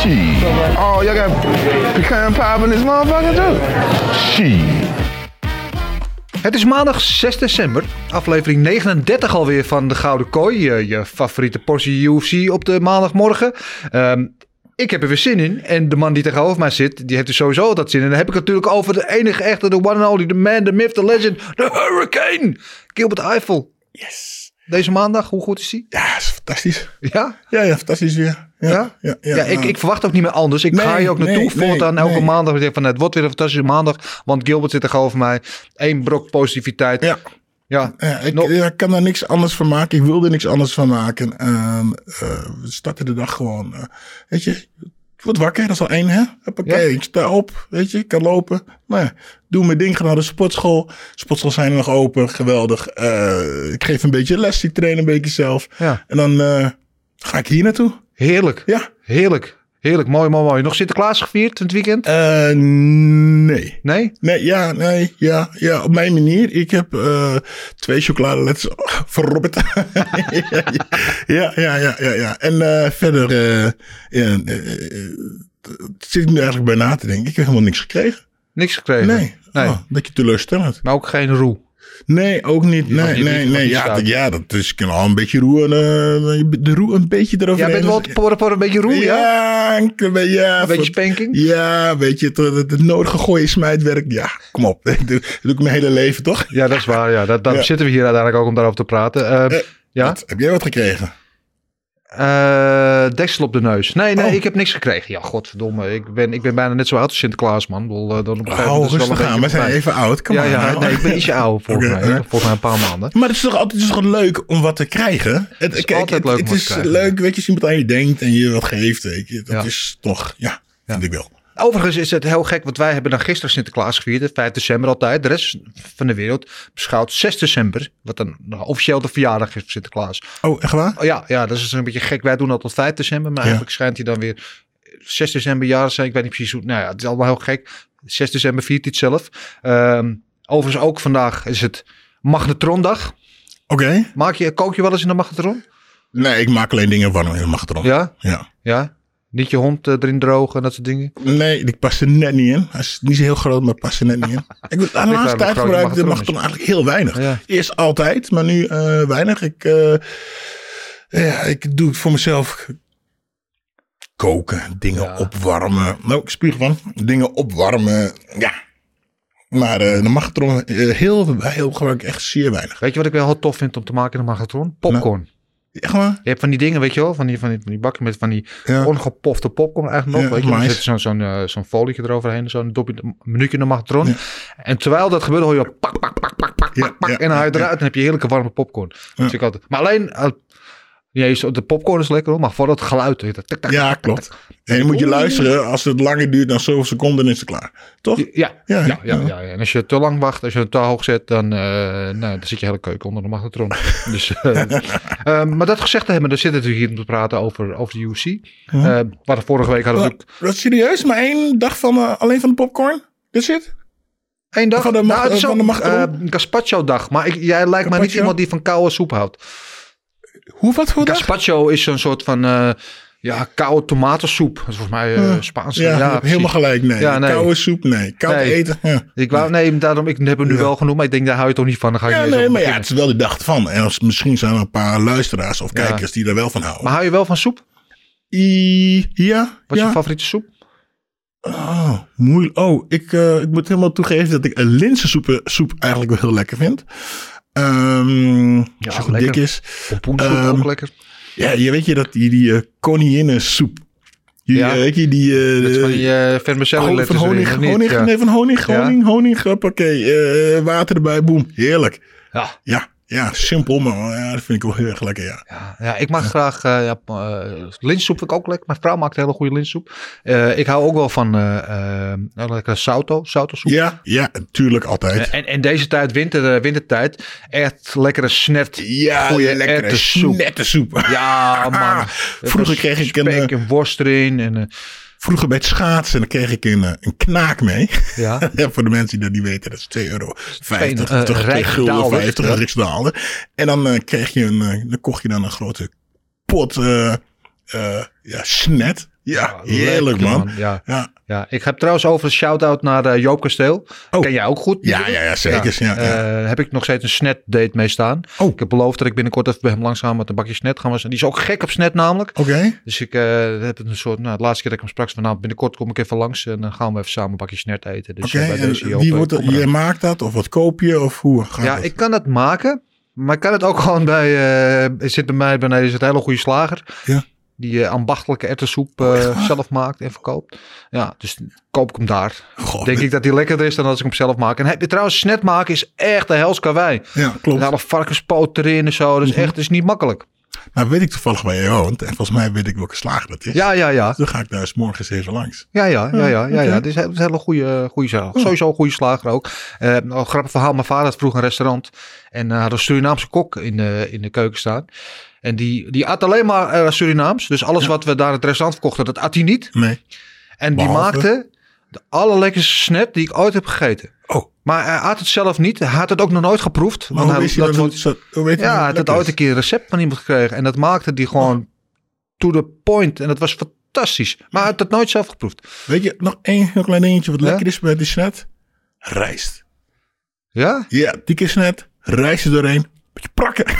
Shit. Oh, y'all got pecan pie in this motherfucker too? Shit. Het is maandag 6 december, aflevering 39 alweer van de Gouden Kooi. Je, je favoriete portie UFC op de maandagmorgen. Ehm, ik heb er weer zin in. En de man die tegenover mij zit, die heeft er sowieso altijd zin in. En dan heb ik het natuurlijk over de enige echte, de one and only, the man, the myth, the legend, the hurricane. Gilbert Eiffel. Yes. Deze maandag, hoe goed is hij? Ja, is fantastisch. Ja? Ja, ja, fantastisch weer. Ja, Ja? ja, Ja, ik, ik verwacht ook niet meer anders. Ik Nee, ga hier ook naartoe nee, voortaan nee, elke maandag. Ik denk van, het wordt weer een fantastische maandag. Want Gilbert zit tegenover mij. Eén brok positiviteit. Ja. Ja, ik, ik kan daar niks anders van maken. Ik wilde niks anders van maken. Ehm, eh, we starten de dag gewoon. eh, weet je, word wakker. Dat is al één, hè? Hoppakee, Ja. ik sta op. Weet je, ik kan lopen. Nou ja, doe mijn ding. Ga naar de sportschool. Sportschool zijn er nog open. Geweldig. Eh, ik geef een beetje les. Ik train een beetje zelf. Ja. En dan ga ik hier naartoe. Heerlijk. Ja. Heerlijk. Heerlijk. Mooi, mooi, mooi. Nog Sinterklaas gevierd in het weekend? Eh, nee. Nee? Nee, ja, nee, ja, ja, op mijn manier. Ik heb eh, twee chocoladeletters voor Robert. ja, ja, ja, ja, ja. En eh, verder ja, zit ik nu eigenlijk bij na te denken. Ik heb helemaal niks gekregen. Niks gekregen? Nee, Nee. Oh, een beetje teleurstellend. Maar ook geen roe? Nee, ook niet. Nee, nee, nee. Ja, ja, dat is, ik kan al een beetje roe, en, eh, de roe een beetje erover. Jij bent wel porren, porren, een beetje roe, ja? Ja, een beetje, ja. Een beetje voor- spanking? Ja, weet je, het, het, het nodige gooien smijtwerk. Ja, kom op. Dat doe, ik mijn hele leven, toch? Ja, dat is waar. Ja. Dat, daarom Ja. zitten we hier uiteindelijk ook om daarover te praten. Eh, Eh, ja? Wat? Heb jij wat gekregen? Eh, deksel op de neus. Nee, nee, Oh. ik heb niks gekregen. Ja, godverdomme. Ik ben, ik ben bijna net zo oud als Sinterklaas, man. Bedoel, eh, dan op een gegeven Oh, moment is het wel rustig een aan. We zijn even oud. Kom Ja, maar. ja, nee, ik ben ietsje ouder volgens mij. Volgens mij een paar maanden. Maar het is toch altijd het is toch leuk om wat te krijgen? Het, is kijk, altijd het, leuk om het wat is te krijgen. leuk, weet je, als iemand aan je denkt en je wat geeft. Weet je. Dat Ja. is toch, ja, vind ik wel. Overigens is het heel gek, want wij hebben dan gisteren Sinterklaas gevierd, hè, 5 december altijd. De rest van de wereld beschouwt 6 december, wat dan nou, officieel de verjaardag is van Sinterklaas. Oh, echt waar? Oh, ja, ja, dat is een beetje gek. Wij doen dat tot 5 december, maar Ja. eigenlijk schijnt hij dan weer 6 december jarig zijn. Ik weet niet precies hoe. Nou ja, het is allemaal heel gek. 6 december viert hij het zelf. Ehm, overigens ook vandaag is het magnetrondag. Oké. Maak je, kook je wel eens in de magnetron? Nee, ik maak alleen dingen warm in de magnetron. Ja? Ja. Ja? Niet je hond eh, erin drogen en dat soort dingen? Nee, die past er net niet in. Hij is niet zo heel groot, maar past er net niet in. Ik, de waar laatste de tijd gebruik ik de magnetron eigenlijk heel weinig. Ja. Eerst altijd, maar nu eh, weinig. Ik, eh, ja, ik doe het voor mezelf. Koken, dingen Ja. opwarmen. Nou, ik spuug van. Dingen opwarmen. Ja. Maar de magnetron, heel, heel gebruik ik echt zeer weinig. Weet je wat ik wel heel tof vind om te maken in de magnetron? Popcorn. Echt waar? Je hebt van die dingen, weet je wel, van die, van die, van die bakken met van die Ja. ongepofte popcorn eigenlijk nog. Ja, weet je, nice. zit zo'n zo'n eh, zo'n folietje eroverheen, zo'n minuutje in de magnetron. Ja. En terwijl dat gebeurt, hoor je pak, pak, pak, pak, pak, pak, pak, en dan haal je eruit en heb je heerlijke warme popcorn. Dat vind ik altijd. Maar alleen, eh, ja, de popcorn is lekker hoor, maar vooral het geluid. je, tak, tak, Ja, klopt. tak. En dan moet je luisteren. Als het langer duurt dan zoveel seconden, is het klaar. Toch? Ja, ja, Ja, ja. En als je te lang wacht, als je het te hoog zet, dan, eh, nou, dan zit je hele keuken onder de magnetron. dus, eh, maar dat gezegd te hebben, dan zitten we hier om te praten over, over de. Eh we hadden vorige week hadden we Wat, natuurlijk wat serieus? Maar één dag van alleen van de popcorn? Dit zit? één dag. Van de mag- nou, is van de eh, gazpacho dag. Maar ik, jij lijkt mij niet iemand die van koude soep houdt. Hoe, wat voor? Gazpacho is zo'n soort van eh, ja, koude tomatensoep. Dat is volgens mij eh Spaans. Ja, precies. helemaal gelijk. Nee. Ja, nee. Koude soep, nee. Koud Nee. eten, ja. Ik wou, nee, daarom, ik heb hem nu Ja. wel genoemd, maar ik denk, daar hou je toch niet van. Dan ga je Ja, nee, maar ja, het is wel de dag van. En als, misschien zijn er een paar luisteraars of Ja. kijkers die er wel van houden. Maar hou je wel van soep? I, ja, Wat is ja. je favoriete soep? Oh, moeilijk. Oh, ik, eh, ik moet helemaal toegeven dat ik een linzensoep soep eigenlijk wel heel lekker vind. Ehm je goed lekker. dik is. Pompoensoep Ehm, ook lekker. Ja, je weet je dat die, die eh, koninginnensoep. Die, Ja. weet je, die... eh, Dat is van die vermicelli Honing- letters van honing, erin, honing, Ja. nee, van honing, Ja. honing, honing, hoppakee, eh, water erbij, boem, heerlijk. Ja. Ja, Ja, simpel, maar ja, dat vind ik wel heel erg lekker, ja. Ja, ja, ik mag graag eh ja, eh, linzensoep vind ik ook lekker. Mijn vrouw maakt hele goede linzensoep. Eh, ik hou ook wel van nou, lekker sauto, sauto soep. Ja, ja, natuurlijk altijd. En, en deze tijd, winter, wintertijd, echt lekkere snet. Ja, goeie lekkere nette soep. Ja, man. Vroeger kreeg ik een, Spek en worst erin. En, Vroeger bij het schaatsen, dan kreeg ik een, eh, een knaak mee. ja. Voor de mensen die dat niet weten, dat is 2 euro. 50, eh, toch, gulden Rijksdaalder. 50, Ja. Rijksdaalder. En dan eh, kreeg je een, dan kocht je dan een grote pot, ja, snet. Ja, heerlijk lekker, man. Ja. Ja, Ja, ik heb trouwens over een shout-out naar eh, Joop Kasteel. Oh. Ken jij ook goed? ja, ja, ja zeker. Ja. Ja, Eh, heb ik nog steeds een snet date mee staan. Oh. Ik heb beloofd dat ik binnenkort even bij hem langs ga met een bakje snet gaan we. Die is ook gek op snet namelijk. Oké, Dus ik eh, heb een soort, nou, de laatste keer dat ik hem sprak van nou, binnenkort kom ik even langs en dan gaan we even samen een bakje snet eten. Dus oké. bij En deze Joop, wie wordt maakt dat of wat koop je of hoe gaat Ja, dat? ik kan het maken, maar ik kan het ook gewoon bij, er zit bij mij beneden is het een hele goede slager. Ja. Die eh, ambachtelijke erwtensoep Oh, eh, zelf maakt en verkoopt. Ja, dus koop ik hem daar. Denk ik dat die lekkerder is dan als ik hem zelf maak. En heb je trouwens, snet maken is echt een hels karwei. Ja, klopt. Alle varkenspoot erin en zo. Mhm. Dus echt, het is niet makkelijk. Nou weet ik toevallig waar je woont. En volgens mij weet ik welke slager dat is. Ja, ja, ja. Dan ga ik daar eens morgens even langs. Ja, ja, ja, ja, ja, ja. oké. Het is, een hele goede, goede zaak. Sowieso een goede slager ook. Eh nou, grappig verhaal. Mijn vader had vroeger een restaurant. En uh, had een Surinaamse kok in de, in de keuken staan. En die, die at alleen maar eh, Surinaams. Dus alles wat we daar in het restaurant verkochten, dat at hij niet. Nee. En die maakte de allerlekkerste snap die ik ooit heb gegeten. Oh, Maar hij had het zelf niet. Hij had het ook nog nooit geproefd. maar Want hoe hij, dat? wordt- het zo- hoe weet ja, het hij had lekker ooit een keer een recept van iemand gekregen. En dat maakte die gewoon to the point. En dat was fantastisch. Maar hij had het nooit zelf geproefd. Weet je, nog één heel klein dingetje wat Ja? lekker is bij die snet? Rijst. Ja? Ja, dikke snet, rijst er doorheen. Beetje prakken.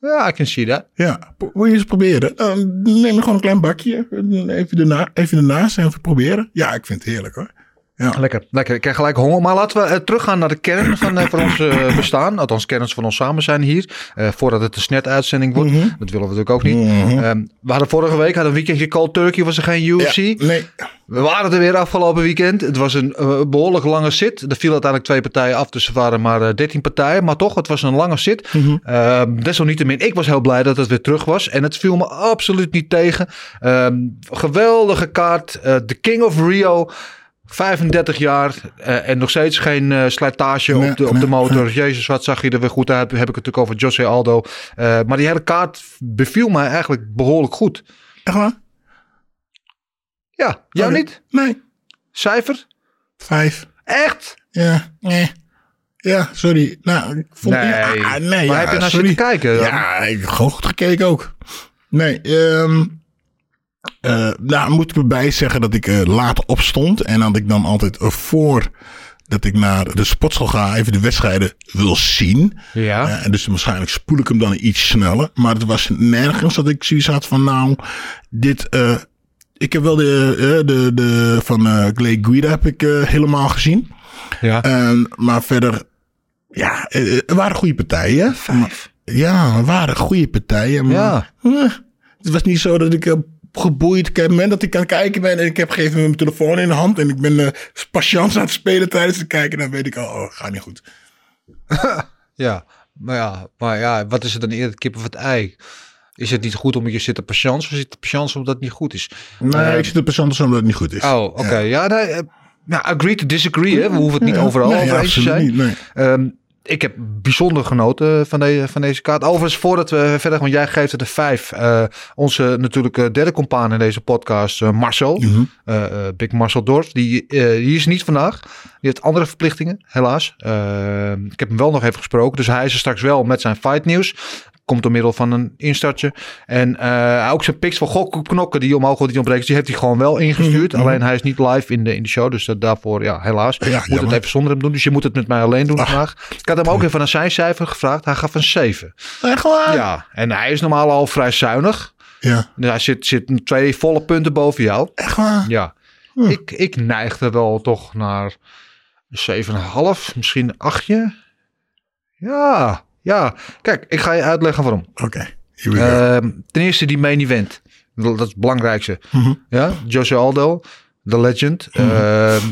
Ja, I can see that. Ja, wil je eens proberen? Dan neem gewoon een klein bakje. Even, erna, even ernaast en even proberen. Ja, ik vind het heerlijk hoor. Lekker, lekker. Ik krijg gelijk honger. Maar laten we eh, teruggaan naar de kern van, eh, van ons eh, bestaan. Althans, kerns van ons samen zijn hier. Voordat het een snet-uitzending wordt. Mhm. Dat willen we natuurlijk ook niet. Ehm, we hadden vorige week hadden een weekendje cold turkey. Was er geen UFC. Ja, nee, We waren er weer afgelopen weekend. Het was een eh, behoorlijk lange zit. Er viel uiteindelijk twee partijen af. Dus er waren maar 13 partijen. Maar toch, het was een lange zit. Ehm, desalniettemin, ik was heel blij dat het weer terug was. En het viel me absoluut niet tegen. Ehm, geweldige kaart. De King of Rio. 35 jaar eh, en nog steeds geen eh, slijtage Nee, op, de, op nee, de motor. Jezus, wat zag je er weer goed uit. Heb ik het natuurlijk over Jose Aldo. Eh, maar die hele kaart beviel mij eigenlijk behoorlijk goed. echt waar? Ja, jou Oh, niet? Nee, Cijfer? vijf. Echt? Ja, nee. Ja, sorry. Nou, ik vond, Nee. nee Maar ja, heb je naar sorry. zitten kijken? dan? Ja, ik heb gekeken ook. Nee, ehm eh, nou moet ik erbij zeggen dat ik eh, laat opstond. En dat ik dan altijd voor dat ik naar de sportschool ga, even de wedstrijden wil zien. Ja. Eh, en dus waarschijnlijk spoel ik hem dan iets sneller. Maar het was nergens dat ik zoiets had van nou, dit... eh, ik heb wel de, de, de van eh Clay Guida heb ik helemaal gezien. ja. En, maar verder, ja, er waren goede partijen. Vijf. Ja, er waren goede partijen. Maar Ja. het was niet zo dat ik geboeid. Op het moment dat ik aan het kijken ben en ik heb gegeven mijn telefoon in de hand en ik ben uh, patiënt aan het spelen tijdens het kijken, dan weet ik al, oh, gaat niet goed. Ja. Maar ja, maar ja, wat is het dan eerder, kip of het ei? Is het niet goed omdat je zit op patiënt of zit op patiënt omdat het niet goed is? Nee, Eh, ik zit op patiënt omdat het niet goed is. Oh, oké. Ja, nee, eh, ja, agree to disagree. Hè? We hoeven het niet Ja, overal nee, over eens te zijn. niet, nee. Ehm, ik heb bijzonder genoten van, de, van deze kaart. Overigens, voordat we verder gaan, want jij geeft het een vijf. eh, onze natuurlijk eh, derde compaan in deze podcast, eh, Marcel. Eh, eh, Big Marcel Dorf. Die, eh, die is niet vandaag. Die heeft andere verplichtingen, helaas. Eh, ik heb hem wel nog even gesproken. Dus hij is er straks wel met zijn fight nieuws. Komt door middel van een instartje. En eh, ook zijn pics van Gok knokken die omhoog wordt, die ontbreken. Die heeft hij gewoon wel ingestuurd. Mhm. Alleen hij is niet live in de, in de show. Dus dat daarvoor, ja, helaas. Ja, moet het even zonder hem doen. Dus je moet het met mij alleen doen vandaag. Ik had hem ook even naar zijn cijfer gevraagd. Hij gaf een 7. Echt waar? Ja, en hij is normaal al vrij zuinig. Ja, Dus hij zit, zit twee volle punten boven jou. echt waar? Ja, ik, ik neigde wel toch naar een 7,5, misschien een 8. Ja, ja. Kijk, ik ga je uitleggen waarom. Oké. Ehm, ten eerste die main event. Dat dat is het belangrijkste. Mhm. Ja, Jose Aldo, de legend. Ehm,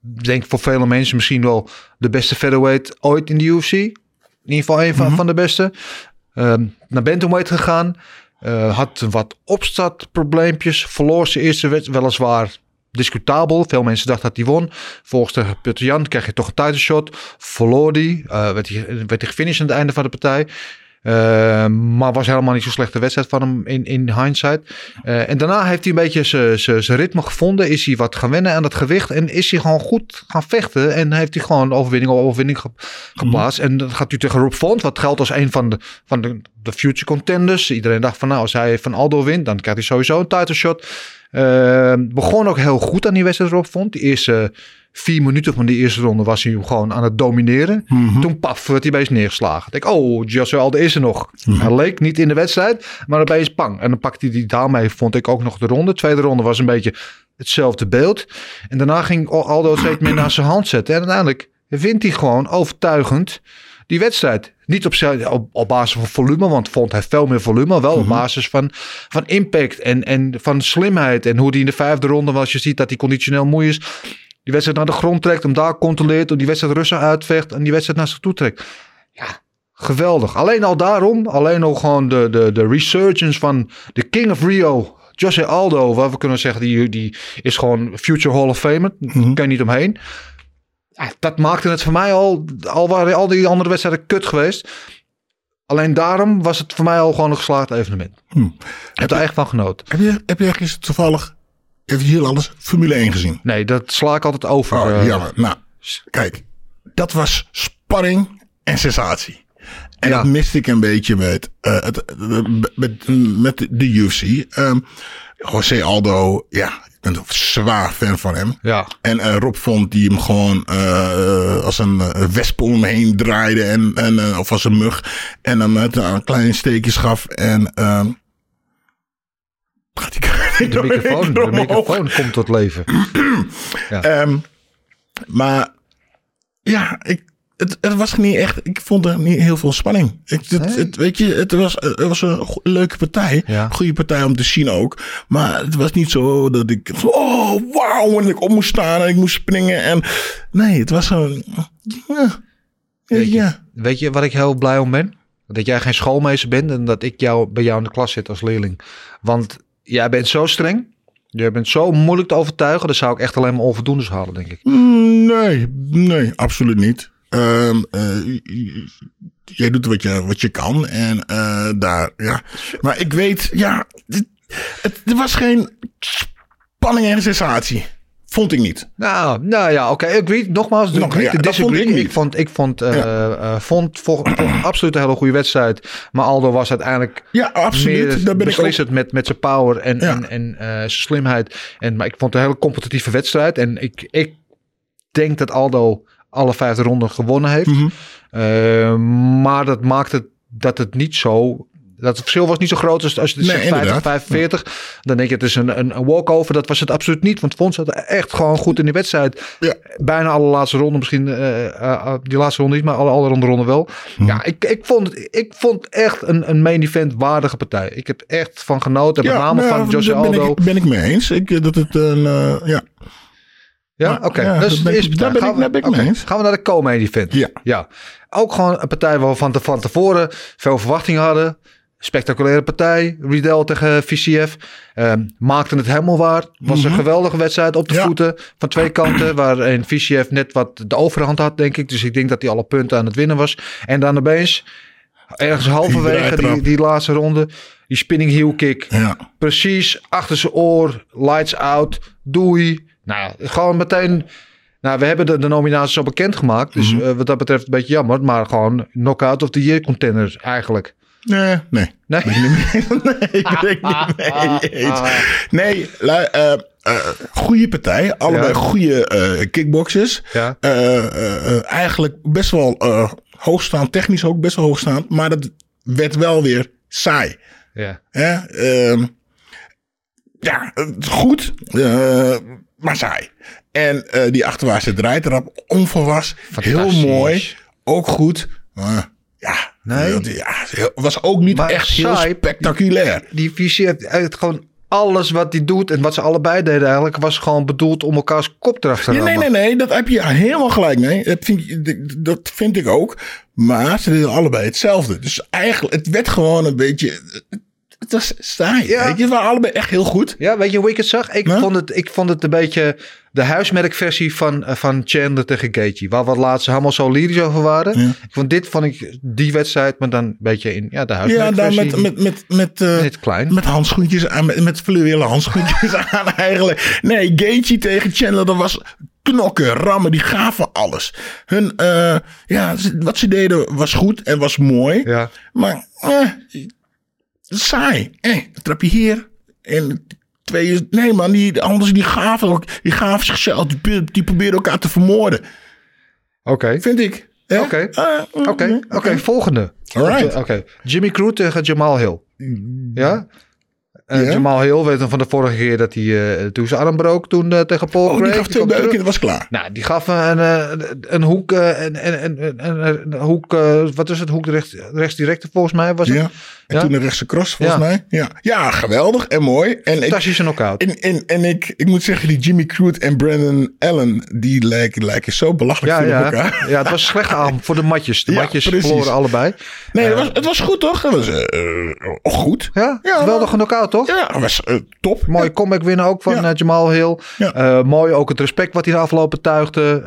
denk voor vele mensen misschien wel de beste featherweight ooit in de UFC. in ieder geval een van, van de beste. Ehm, naar Bantamweight gegaan. Eh, had wat opstartprobleempjes. Verloor zijn eerste wedstrijd weliswaar discutabel. Veel mensen dachten dat hij won. Volgens de Peter Jan kreeg je toch een title shot. Verloor die. Eh, werd hij. werd hij gefinished aan het einde van de partij. Eh, maar was helemaal niet zo'n slechte wedstrijd van hem in, in hindsight. Eh, en daarna heeft hij een beetje zijn- ritme gevonden. Is hij wat gaan wennen aan dat gewicht. En is hij gewoon goed gaan vechten. En heeft hij gewoon overwinning op overwinning ge- geplaatst. En dan gaat hij tegen Rob Font. Wat geldt als een van de, van de, de future contenders. Iedereen dacht van nou als hij van Aldo wint. Dan krijgt hij sowieso een title shot. Eh, begon ook heel goed aan die wedstrijd Rob Font. Die eerste vier minuten van die eerste ronde was hij gewoon aan het domineren. Toen paf, werd hij opeens neergeslagen. Ik denk, oh, Joshua Aldo is er nog. Hij leek niet in de wedstrijd, maar opeens pang. En dan pakte hij die daarmee, vond ik ook nog de ronde. De tweede ronde was een beetje hetzelfde beeld. En daarna ging Aldo steeds meer naar zijn hand zetten. En uiteindelijk wint hij gewoon overtuigend die wedstrijd. Niet op, op, op basis van volume, want vond hij veel meer volume. Wel op basis van, van impact en, en van slimheid. En hoe hij in de vijfde ronde, als je ziet dat hij conditioneel moe is... die wedstrijd naar de grond trekt, hem daar controleert... om die wedstrijd rustig uitvecht en die wedstrijd naar zich toe trekt. Ja, geweldig. Alleen al daarom, alleen al gewoon de, de, de resurgence van de King of Rio... Jose Aldo, waar we kunnen zeggen, die, die is gewoon future Hall of Famer. Daar kan je niet omheen. Ja, dat maakte het voor mij al, al waren al die andere wedstrijden kut geweest. Alleen daarom was het voor mij al gewoon een geslaagd evenement. Ik heb er echt van genoten. Heb je, heb je gisteren toevallig, heb je heel alles, Formule 1 gezien? Nee, dat sla ik altijd over. Oh, eh, jammer. Nou, kijk, dat was spanning en sensatie. En Ja. dat miste ik een beetje met, eh, het, eh, met, met de UFC. Ehm José Aldo, ja, ik ben een zwaar fan van hem. Ja. En eh, Rob vond die hem gewoon eh, als een eh, wesp om hem heen draaide. En, en, of als een mug. En dan met een klein steekjes gaf. En ehm gaat die De microfoon, de microfoon komt tot leven. Ehm, maar ja, ik, het, het was niet echt. Ik vond er niet heel veel spanning. Ik, het, Nee? het- weet je, het was, het was een leuke partij. Ja. Goede partij om te zien ook. Maar het was niet zo dat ik. Oh, wauw. En ik op moest staan en ik moest springen. En nee, het was zo'n. Ja. Weet je, weet je waar ik heel blij om ben? Dat jij geen schoolmeester bent en dat ik jou, bij jou in de klas zit als leerling. Want jij bent zo streng. Je bent zo moeilijk te overtuigen. Dan zou ik echt alleen maar onvoldoendes halen, denk ik. Mm, Nee, nee, absoluut niet. Ehm, eh, jij doet wat je, wat je kan en eh, daar, ja. Maar ik weet, ja, het, het, er was geen spanning en sensatie. Vond ik niet. Nou, nou ja, oké. Ik weet nogmaals, Nog, ja, dat vond ik ik, vond, ik vond, eh, vond, vond, vond absoluut een hele goede wedstrijd. Maar Aldo was uiteindelijk Ja, absoluut. Daar ben ik beslissend met, met zijn power en, Ja. en, en zijn slimheid. En, maar ik vond het een hele competitieve wedstrijd. En ik, ik denk dat Aldo alle vijfde ronden gewonnen heeft. Mhm. Eh, maar dat maakt het dat het niet zo. Dat het verschil was niet zo groot als, als je Nee, zegt 50, inderdaad. 45. Dan denk je het is een, een, walkover. Dat was het absoluut niet. Want Fons zat echt gewoon goed in die wedstrijd. Ja. Bijna alle laatste ronden misschien. eh, eh, die laatste ronde niet, maar alle, alle ronde ronden wel. Mhm. Ja, ik, ik, vond het, ik vond echt een, een main event waardige partij. Ik heb echt van genoten. Met name nou, van Jose daar ben Aldo. ik, ben ik mee eens. Ik, dat het een, ja. Ja, oké. ja, daar de ben ik- daar ben ik- ben ik mee eens. Gaan we naar de co-main event. Ja. ja. Ook gewoon een partij waar we van, te, van tevoren veel verwachting hadden. Spectaculaire partij. Riedel tegen VCF. Ehm maakte het helemaal waar. Was een geweldige wedstrijd op de Mhm. Ja. voeten. Van twee kanten. Waarin VCF net wat de overhand had, denk ik. Dus ik denk dat hij alle punten aan het winnen was. En dan opeens, ergens halverwege die, die laatste ronde. Die spinning heel kick. Ja. Precies achter zijn oor. Lights out. Doei. Nou, gewoon meteen. Nou, we hebben de, de nominaties al bekendgemaakt. Dus Mhm. eh, wat dat betreft een beetje jammer. Maar gewoon knockout of the year contenders eigenlijk. Nee, nee. Nee? Ben ik niet mee- nee, ben ik niet mee eens. Nee, lui- eh, eh, goede partij. Allebei Ja. goede eh kickboxers. Ja. Eh, eh, eh, eigenlijk best wel eh, hoogstaand, technisch ook best wel hoogstaand. Maar dat werd wel weer saai. Ja. Hè? Ehm, ja, het is goed, eh, maar saai. En eh, die achterwaartse draaitrap, onverwas, heel mooi, ook goed. Ja, Nee? ja, het was ook niet Maar echt heel saai, spectaculair. Die visie heeft uit gewoon alles wat hij doet en wat ze allebei deden eigenlijk, was gewoon bedoeld om elkaars kop eraf te Ja, rammen. nee, nee, nee, dat heb je helemaal gelijk mee. Dat vind, dat vind ik ook. Maar ze deden allebei hetzelfde. Dus eigenlijk, het werd gewoon een beetje... Het was saai. Ja. weet je. Waren allebei echt heel goed. Ja, weet je hoe ik het zag? Ik, Ja? vond, het, ik vond het een beetje de huismerkversie van, eh, van Chandler tegen Gaethje. Waar we laatst helemaal zo lyrisch over waren. Ja. Ik vond dit vond ik die wedstrijd, maar dan een beetje in ja, de Ja, huismerkversie. daar met, met, met, met, eh, klein. met handschoentjes aan, met, met fluwelen handschoentjes aan eigenlijk. Nee, Gaethje tegen Chandler, dat was knokken, rammen, die gaven alles. Hun, eh, ja, wat ze deden was goed en was mooi. Ja. Maar, eh, saai. Eh, een trapje hier en twee, nee man, die anderen die gaven, ook- die gaven zichzelf, die, die probeerden elkaar te vermoorden. Oké. Vind ik. Oké. Ah, mm, Oké, mm, oké, volgende. Alright. Oké, Jimmy Crute tegen Jamal Hill. Ja? Ja. Jamal Hill weet dan van de vorige keer dat hij eh, toen zijn arm brook toen eh, tegen Paul Oh, Craig. die gaf twee beuken, dat was klaar. Nou, die gaf een, eh, een hoek, eh, een, een, een, een, een hoek, wat is het, hoek rechts, rechtsdirecte volgens mij was het. Ja. En Ja. toen de rechtse cross, volgens Ja. mij. Ja. ja, geweldig en mooi. En Fantastische knockout. en, en, en ik, ik moet zeggen, die Jimmy Crute en Brandon Allen, die lijken, lijken zo belachelijk Ja, veel op elkaar. ja, het was een slechte avond voor de matjes. De matjes verloren allebei. Nee, het, was, het was goed toch? Het was goed. Ja, geweldige knockout toch? Ja, het was eh, top. Mooie Ja. comeback winnen ook van Ja. eh, Jamal Hill. Ja. Eh, mooi ook het respect wat hij de afgelopen tuigde.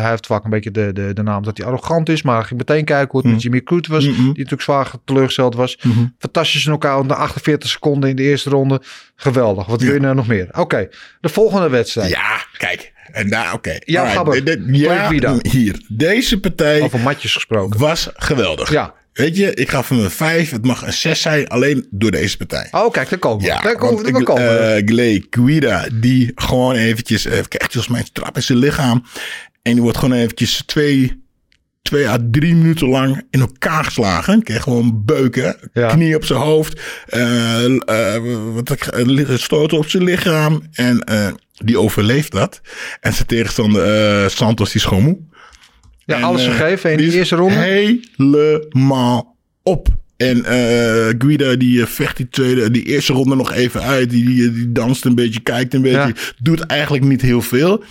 Hij heeft vaak een beetje de, de, de naam dat hij arrogant is. Maar ging meteen kijken hoe het met Jimmy Crute was. Mm. Mhm. Die natuurlijk zwaar teleurgesteld was. Fantastische knockout na 48 seconden in de eerste ronde. Geweldig. Wat wil je nou nog meer? Oké, de volgende wedstrijd. Ja, kijk. En daar, oké. Ja. Gabber. Ja, hier. Deze partij Over matjes gesproken. was geweldig. Ja. Weet je, ik gaf hem een 5. Het mag een 6 zijn, alleen door deze partij. Oh, kijk, daar komen we. Ja, daar komen, want daar we. eh, Gley Guida, die gewoon eventjes, eh, krijgt volgens mij een trap in zijn lichaam. En die wordt gewoon eventjes twee, twee à drie minuten lang in elkaar geslagen. Kreeg gewoon beuken, Ja. knie op zijn hoofd, eh, eh, wat stoten op zijn lichaam. En die overleeft dat. En zijn tegenstander Santos, die is gewoon moe. Ja, En, alles eh, gegeven in die die is eerste ronde. Helemaal op. En eh Guida die eh, vecht die, tweede, die eerste ronde nog even uit. Die, die, die danst een beetje, kijkt een beetje. Ja. Doet eigenlijk niet heel veel.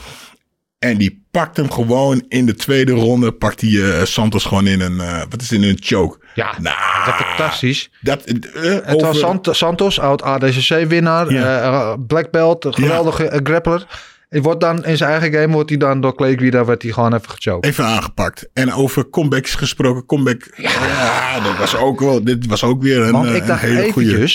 En die pakt hem gewoon in de tweede ronde. Pakt die Santos gewoon in een, wat is in een choke. Ja, Nou, dat is fantastisch. Dat, Het over- was Sant- Santos, oud ADCC-winnaar. Ja. black belt, geweldige eh, grappler. Wordt dan in zijn eigen game wordt hij dan door Clay Guida werd hij gewoon even gechoked. Even aangepakt. En over comebacks gesproken. Comeback. Ja, dat was ook wel. Dit was ook weer een, Want eh, ik dacht een hele goede.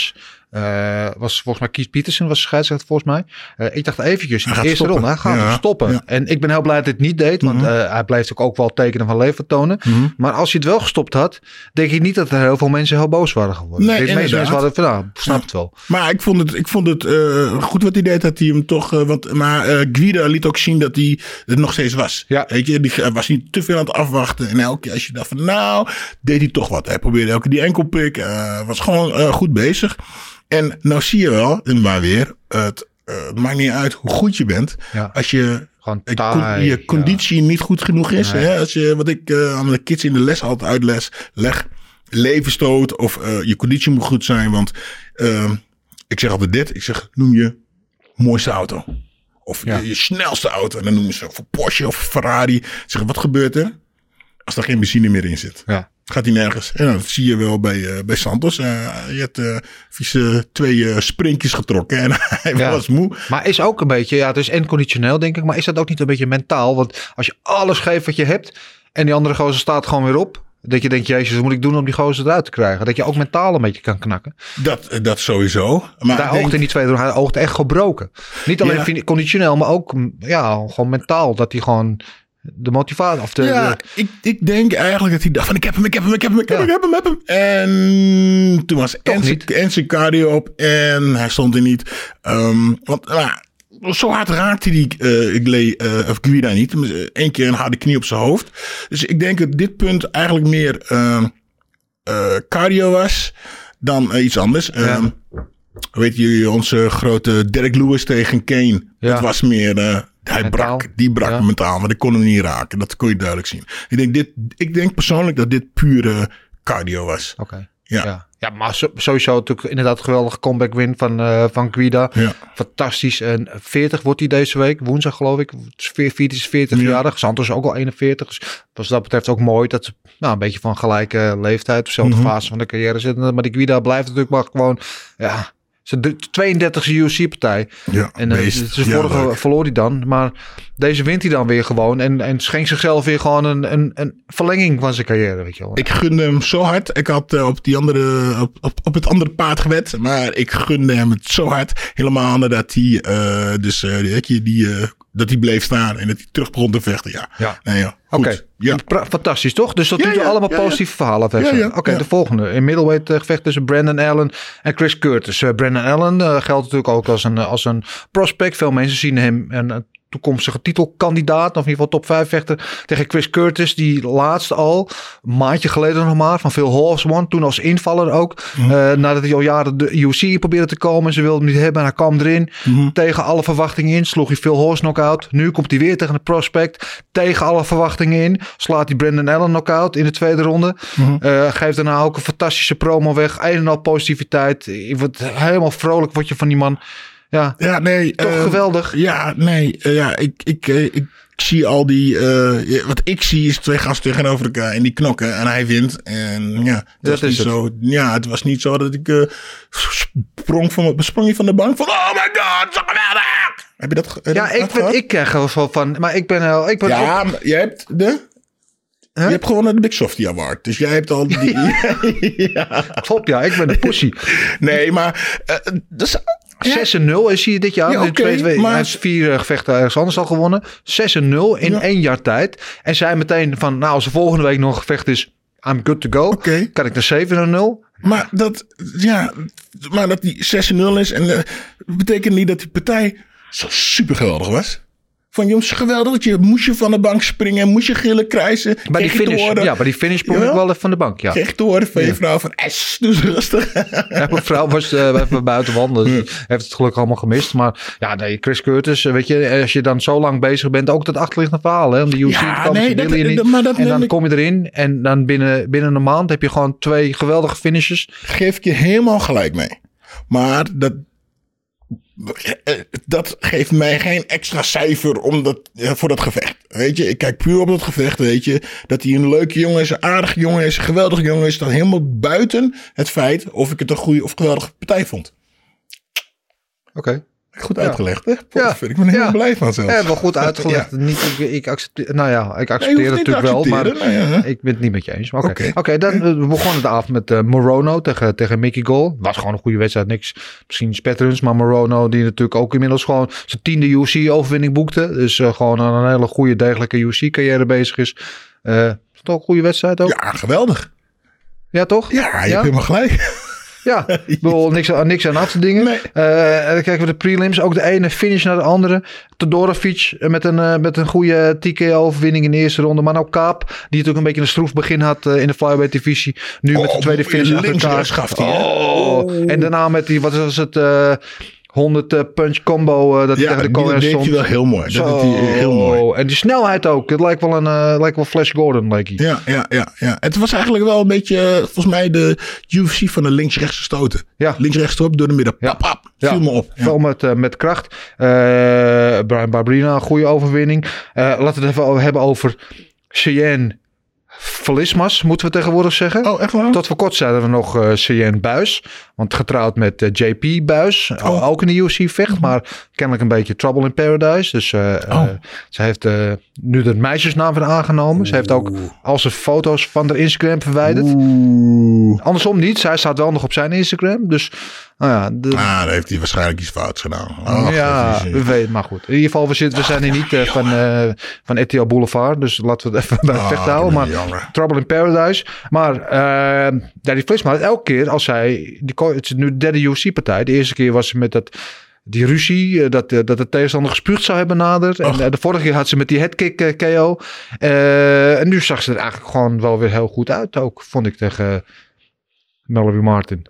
Eh, was volgens mij Keith Peterson was scheidsrechter volgens mij. Eh, ik dacht eventjes in de eerste stoppen. ronde, hij gaat Ja, stoppen. ja. En ik ben heel blij dat hij het niet deed, want eh, hij bleef ook, ook wel tekenen van leven tonen. Mhm. Maar als hij het wel gestopt had, denk ik niet dat er heel veel mensen heel boos waren geworden. Nee, de meeste mensen hadden van, nou, snap het wel. Maar ik vond het, ik vond het goed wat hij deed. Dat hij hem toch. want, maar Guida liet ook zien dat hij het nog steeds was. Weet je, die was niet te veel aan het afwachten. En elke keer als je dacht van nou, deed hij toch wat. Hij probeerde elke keer die enkelpik. was gewoon goed bezig. En nou zie je wel, en maar weer, het, eh, het maakt niet uit hoe goed je bent. Ja. Als je eh, taai, je conditie niet goed genoeg is. Nee. Hè? Als je, wat ik eh, aan de kids in de les altijd uitles, leg levenstoot of je conditie moet goed zijn. Want eh, ik zeg altijd dit. Ik zeg, noem je mooiste auto. Of Ja. je, je snelste auto. En dan noemen ze voor Porsche of Ferrari. Zeg, wat gebeurt er als er geen benzine meer in zit? Ja. Gaat hij nergens. En dat zie je wel bij, eh, bij Santos. Je hebt vieze twee eh, sprintjes getrokken. En hij Ja. was moe. Maar is ook een beetje, ja, het is en conditioneel denk ik, maar is dat ook niet een beetje mentaal? Want als je alles geeft wat je hebt en die andere gozer staat gewoon weer op, dat je denkt, jezus, wat moet ik doen om die gozer eruit te krijgen? Dat je ook mentaal een beetje kan knakken. Dat, eh, dat sowieso. Maar Daar denk- oogde in die tweede ronde, hij oogde echt gebroken. Niet alleen Ja. conditioneel, maar ook ja, gewoon mentaal, dat hij gewoon de motivatie, of de, Ja, de- ik, ik denk eigenlijk dat hij dacht van ik heb hem, ik heb hem, ik heb hem, ik heb hem, Ja. ik heb hem, ik heb hem. En toen was en zijn, cardio op en hij stond er niet. Ehm, want nou, zo hard raakte die eh Gley, eh, of Guida niet. Eén keer een harde knie op zijn hoofd. Dus ik denk dat dit punt eigenlijk meer ehm, eh, cardio was dan eh, iets anders. Ehm, Weet jullie, onze grote Derek Lewis tegen Kane. Ja. Dat was meer... hij Mentaal. brak, die brak Ja. mentaal, maar ik kon hem niet raken. Dat kon je duidelijk zien. Ik denk, dit, ik denk persoonlijk dat dit pure cardio was. Oké. Ja. Ja, ja maar so- sowieso natuurlijk inderdaad geweldige comeback win van, eh van Guida. Ja. Fantastisch. En 40 wordt hij deze week, woensdag geloof ik. 40 is 40 Ja. jarig. Santos is ook al 41. Dus wat dat betreft ook mooi dat ze nou, een beetje van gelijke leeftijd, dezelfde Mhm. fase van de carrière zitten. Maar die Guida blijft natuurlijk maar gewoon, ja, zijn 32e UFC-partij. Ja, En uh, beest. Ja, vorige verloor hij dan. Maar deze wint hij dan weer gewoon. En, en schenkt zichzelf weer gewoon een, een, een verlenging van zijn carrière. Weet je wel. Ik gunde hem zo hard. Ik had eh, op, die andere, op, op, op het andere paard gewet. Maar ik gunde hem het zo hard. Helemaal nadat hij, eh, dus, eh, die, eh, dat hij bleef staan en dat hij terug begon te vechten. Ja. Ja. Nee, ja. Oké, Ja. Fantastisch toch? Dus dat Ja, doet ja, allemaal positieve verhalen. Oké, de volgende. In middleweight eh, gevecht tussen Brandon Allen en Chris Curtis. Eh, Brandon Allen eh, geldt natuurlijk ook als een, als een prospect. Veel mensen zien hem een toekomstige titelkandidaat. Of in ieder geval top 5 vechter. Tegen Chris Curtis. Die laatst al, een maandje geleden nog maar. Van Phil Horse won. Toen als invaller ook. Eh, nadat hij al jaren de UFC probeerde te komen. Ze wilden hem niet hebben. Hij kwam erin. Mhm. Tegen alle verwachtingen in. Sloeg hij Phil Horse knock-out. Nu komt hij weer tegen de prospect. Tegen alle verwachtingen in. Slaat hij Brandon Allen knock-out in de tweede ronde. Eh, geeft daarna ook een fantastische promo weg. Een en al positiviteit. Je wordt helemaal vrolijk word je van die man. Ja, Ja, nee. toch eh, geweldig. Ja, nee. eh, ja, ik, ik, eh, ik zie al die. eh, wat ik zie is twee gasten tegenover elkaar en die knokken en hij wint. En ja, het Dat was is niet het. zo. Ja, het was niet zo dat ik sprong van, sprong je van de bank van. Oh my god, zo geweldig! Heb je dat? Ja, dat ik, gehad? ik krijg er wel van. Maar ik ben, al- ik ben Ja, maar jij hebt de. Huh? Je hebt gewonnen de Big Softie Award. Dus jij hebt al die. ja. Klopt, ja. Ik ben de pussy. Nee, maar. dat is, 6 en 0 is hij dit jaar. Ja, oké, twee- twee- maar- Hij heeft vier eh, gevechten ergens anders al gewonnen. 6 en 0 in Ja. één jaar tijd. En zei meteen van, nou als er volgende week nog een gevecht is, I'm good to go. Oké. Kan ik naar 7 en 0? Maar dat, ja, maar dat die 6-0 is. En eh, betekent niet dat die partij zo super geweldig was. Van jongens, geweldig. Dat je moest je van de bank springen. Moest je gillen krijzen. Bij die finish, horen- ja, bij die finish sprong ik wel even van de bank. Ja. Kreeg te horen van je vrouw van, es, doe eens rustig. Ja, mijn vrouw was eh, even buiten wandelen. Die heeft het gelukkig allemaal gemist. Maar ja, nee, Chris Curtis, eh, weet je, als je dan zo lang bezig bent, ook dat achterliggende verhaal, hè, om de UFC Ja, te nee, dat- je niet. maar dat en dan ik- kom je erin en dan binnen, binnen een maand heb je gewoon twee geweldige finishes. Geef ik je helemaal gelijk mee. Maar dat, eh, dat geeft mij geen extra cijfer om dat, ja, voor dat gevecht. Weet je, ik kijk puur op dat gevecht, weet je. Dat hij een leuke jongen is, een aardige jongen is, een geweldige jongen is. Dat helemaal buiten het feit of ik het een goede of geweldige partij vond. Oké. Goed uitgelegd, hè? Ja. Ik ben er heel Ja. blij van zelfs. Ja, wel goed uitgelegd. Ja. Niet, ik, ik accepteer, nou ja, ik accepteer het natuurlijk wel, maar hè? ik ben het niet met je eens. Oké, Oké. Oké, dan eh, we begonnen de avond met eh, Morono tegen, tegen Mickey Gol. Was gewoon een goede wedstrijd, niks misschien spetterends. Maar Morono die natuurlijk ook inmiddels gewoon zijn tiende UFC-overwinning boekte. Dus eh, gewoon aan een hele goede, degelijke UFC-carrière bezig is. Eh, is ook een goede wedstrijd ook? Ja, geweldig. Ja, toch? Ja, je hebt helemaal gelijk. Ja, ik bedoel, niks, aan- niks aan te dingen. Nee. Eh, en dan kijken we de prelims. Ook de ene finish naar de andere. Todorovic met een, eh, met een goede TKO-overwinning in de eerste ronde. Maar ook Kaap, die natuurlijk een beetje een stroef begin had eh, in de flyweight divisie. Nu met de Oh, tweede finish achter elkaar. hij? Oh. En daarna met die, wat was het, eh 100 eh, punch combo eh, dat hij Ja, tegen de corner deed stond. hij wel heel mooi. Dat deed hij heel mooi. En die snelheid ook. Het lijkt wel een eh, lijkt wel Flash Gordon, leek hij. Ja, ja, ja, ja. Het was eigenlijk wel een beetje, volgens mij, de UFC van de links-rechts stoten. Ja. Links-rechts op, door de midden. Ja. Pap, pap. Viel me op. Ja. Veel met, met kracht. Eh, Brian Barberina, een goede overwinning. Laten we het even hebben over Cheyenne Velismas, moeten we tegenwoordig zeggen. Oh, echt waar? Tot voor kort zeiden we nog eh Cheyenne Buis. Want getrouwd met eh, JP Buis. Oh. Ook in de UFC vecht. Maar kennelijk een beetje trouble in paradise. Dus Oh. eh, ze heeft nu de meisjesnaam weer aangenomen. Ze heeft ook al zijn foto's van de Instagram verwijderd. Oeh. Andersom niet. Zij staat wel nog op zijn Instagram. Dus nou ja, de, Ah, dan heeft hij waarschijnlijk iets fouts gedaan. Ach, ja, we weten, maar goed. In ieder geval, we, zitten, we zijn hier niet van, eh van RTL Boulevard. Dus laten we het even bij het Ah, vecht houden. Maar. Trouble in Paradise. Maar ja, die Vlisma, elke keer als zij... Die, het is nu de derde UFC-partij. De eerste keer was ze met dat... Die ruzie, eh, dat, eh, dat de tegenstander gespuugd zou hebben nader. En eh, de vorige keer had ze met die headkick eh, KO. En nu zag ze er eigenlijk gewoon wel weer heel goed uit ook. Vond ik tegen Mallory Martin.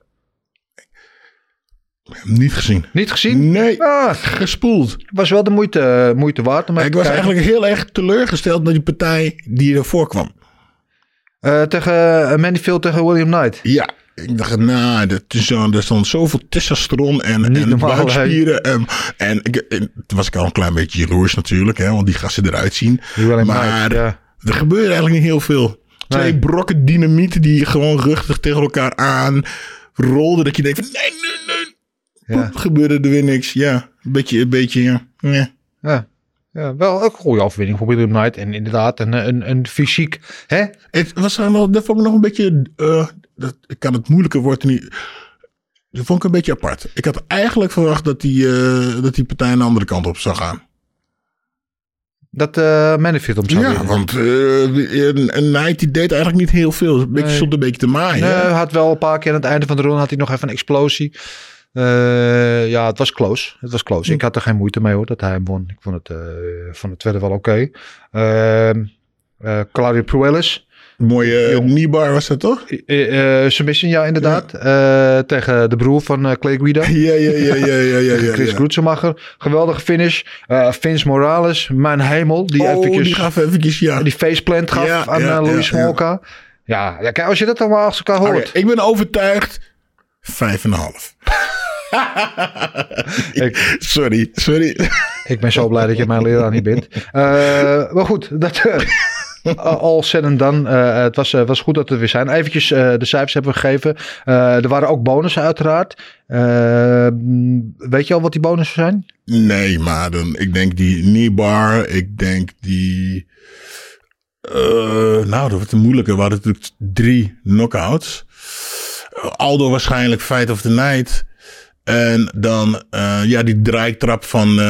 Niet gezien. Niet gezien? Nee, Ah, gespoeld. was wel de moeite, moeite waard. Om Ik was kijken. eigenlijk heel erg teleurgesteld met die partij die ervoor kwam. Eh, tegen uh, Mandyfield tegen William Knight. Ja, ik dacht, nou, dat is er stond zoveel testosteron en, Niet en normaal, buikspieren. En, en, toen was ik al een klein beetje jaloers natuurlijk, hè, want die gasten eruit zien. Maar Knight, ja. er gebeurde eigenlijk niet heel veel. Twee Nee. brokken dynamiet die gewoon rustig tegen elkaar aan rolden. Dat je denkt van, nee, nee, nee. Ja. Poep, gebeurde er weer niks. Ja, een beetje, een beetje, ja. ja. Ja. Ja, wel een goede overwinning voor William Knight. En inderdaad, een, een, een fysiek... Hè? Het was er nog, dat vond ik nog een beetje, eh, dat, ik kan het moeilijker worden niet. Dat vond ik een beetje apart. Ik had eigenlijk verwacht dat die, eh, dat die partij een andere kant op zou gaan. Dat eh Manfield om zou Ja, want eh, een, Knight die deed eigenlijk niet heel veel. Een beetje, Nee. stond een beetje te maaien. Nee, hij had wel een paar keer aan het einde van de ronde had hij nog even een explosie. Eh, ja, het was close. Het was close. Ik had er geen moeite mee hoor, dat hij hem won. Ik vond het, eh vond het verder wel oké. Ehm, eh, Claudio Puelles. Mooie uh, Nibar was dat toch? Uh, submission, ja, inderdaad. Ja. Uh, tegen de broer van uh, Clay Guida. Ja, ja, ja, ja, ja, ja, ja Chris. Groetsemacher. Geweldige finish. Uh, Vince Morales, mijn hemel. Die, oh, eventjes, die gaf eventjes, ja. Die faceplant gaf aan ja, Louis ja, Smolka. Ja. ja, kijk, als je dat allemaal achter elkaar hoort. Okay, ik ben overtuigd. Vijf en een half. ik, sorry, sorry. ik ben zo blij dat je mijn leraar niet bent. Uh, maar goed, dat... Al said and done. Uh, het was, was goed dat we er weer zijn. Eventjes de cijfers hebben we gegeven. er waren ook bonussen uiteraard. weet je al wat die bonussen zijn? Nee, maar dan, ik denk die Nibar. Ik denk die... nou, dat wordt een moeilijke. We hadden natuurlijk drie knockouts. Aldo waarschijnlijk Fight of the Night. En dan uh, ja, die draaitrap van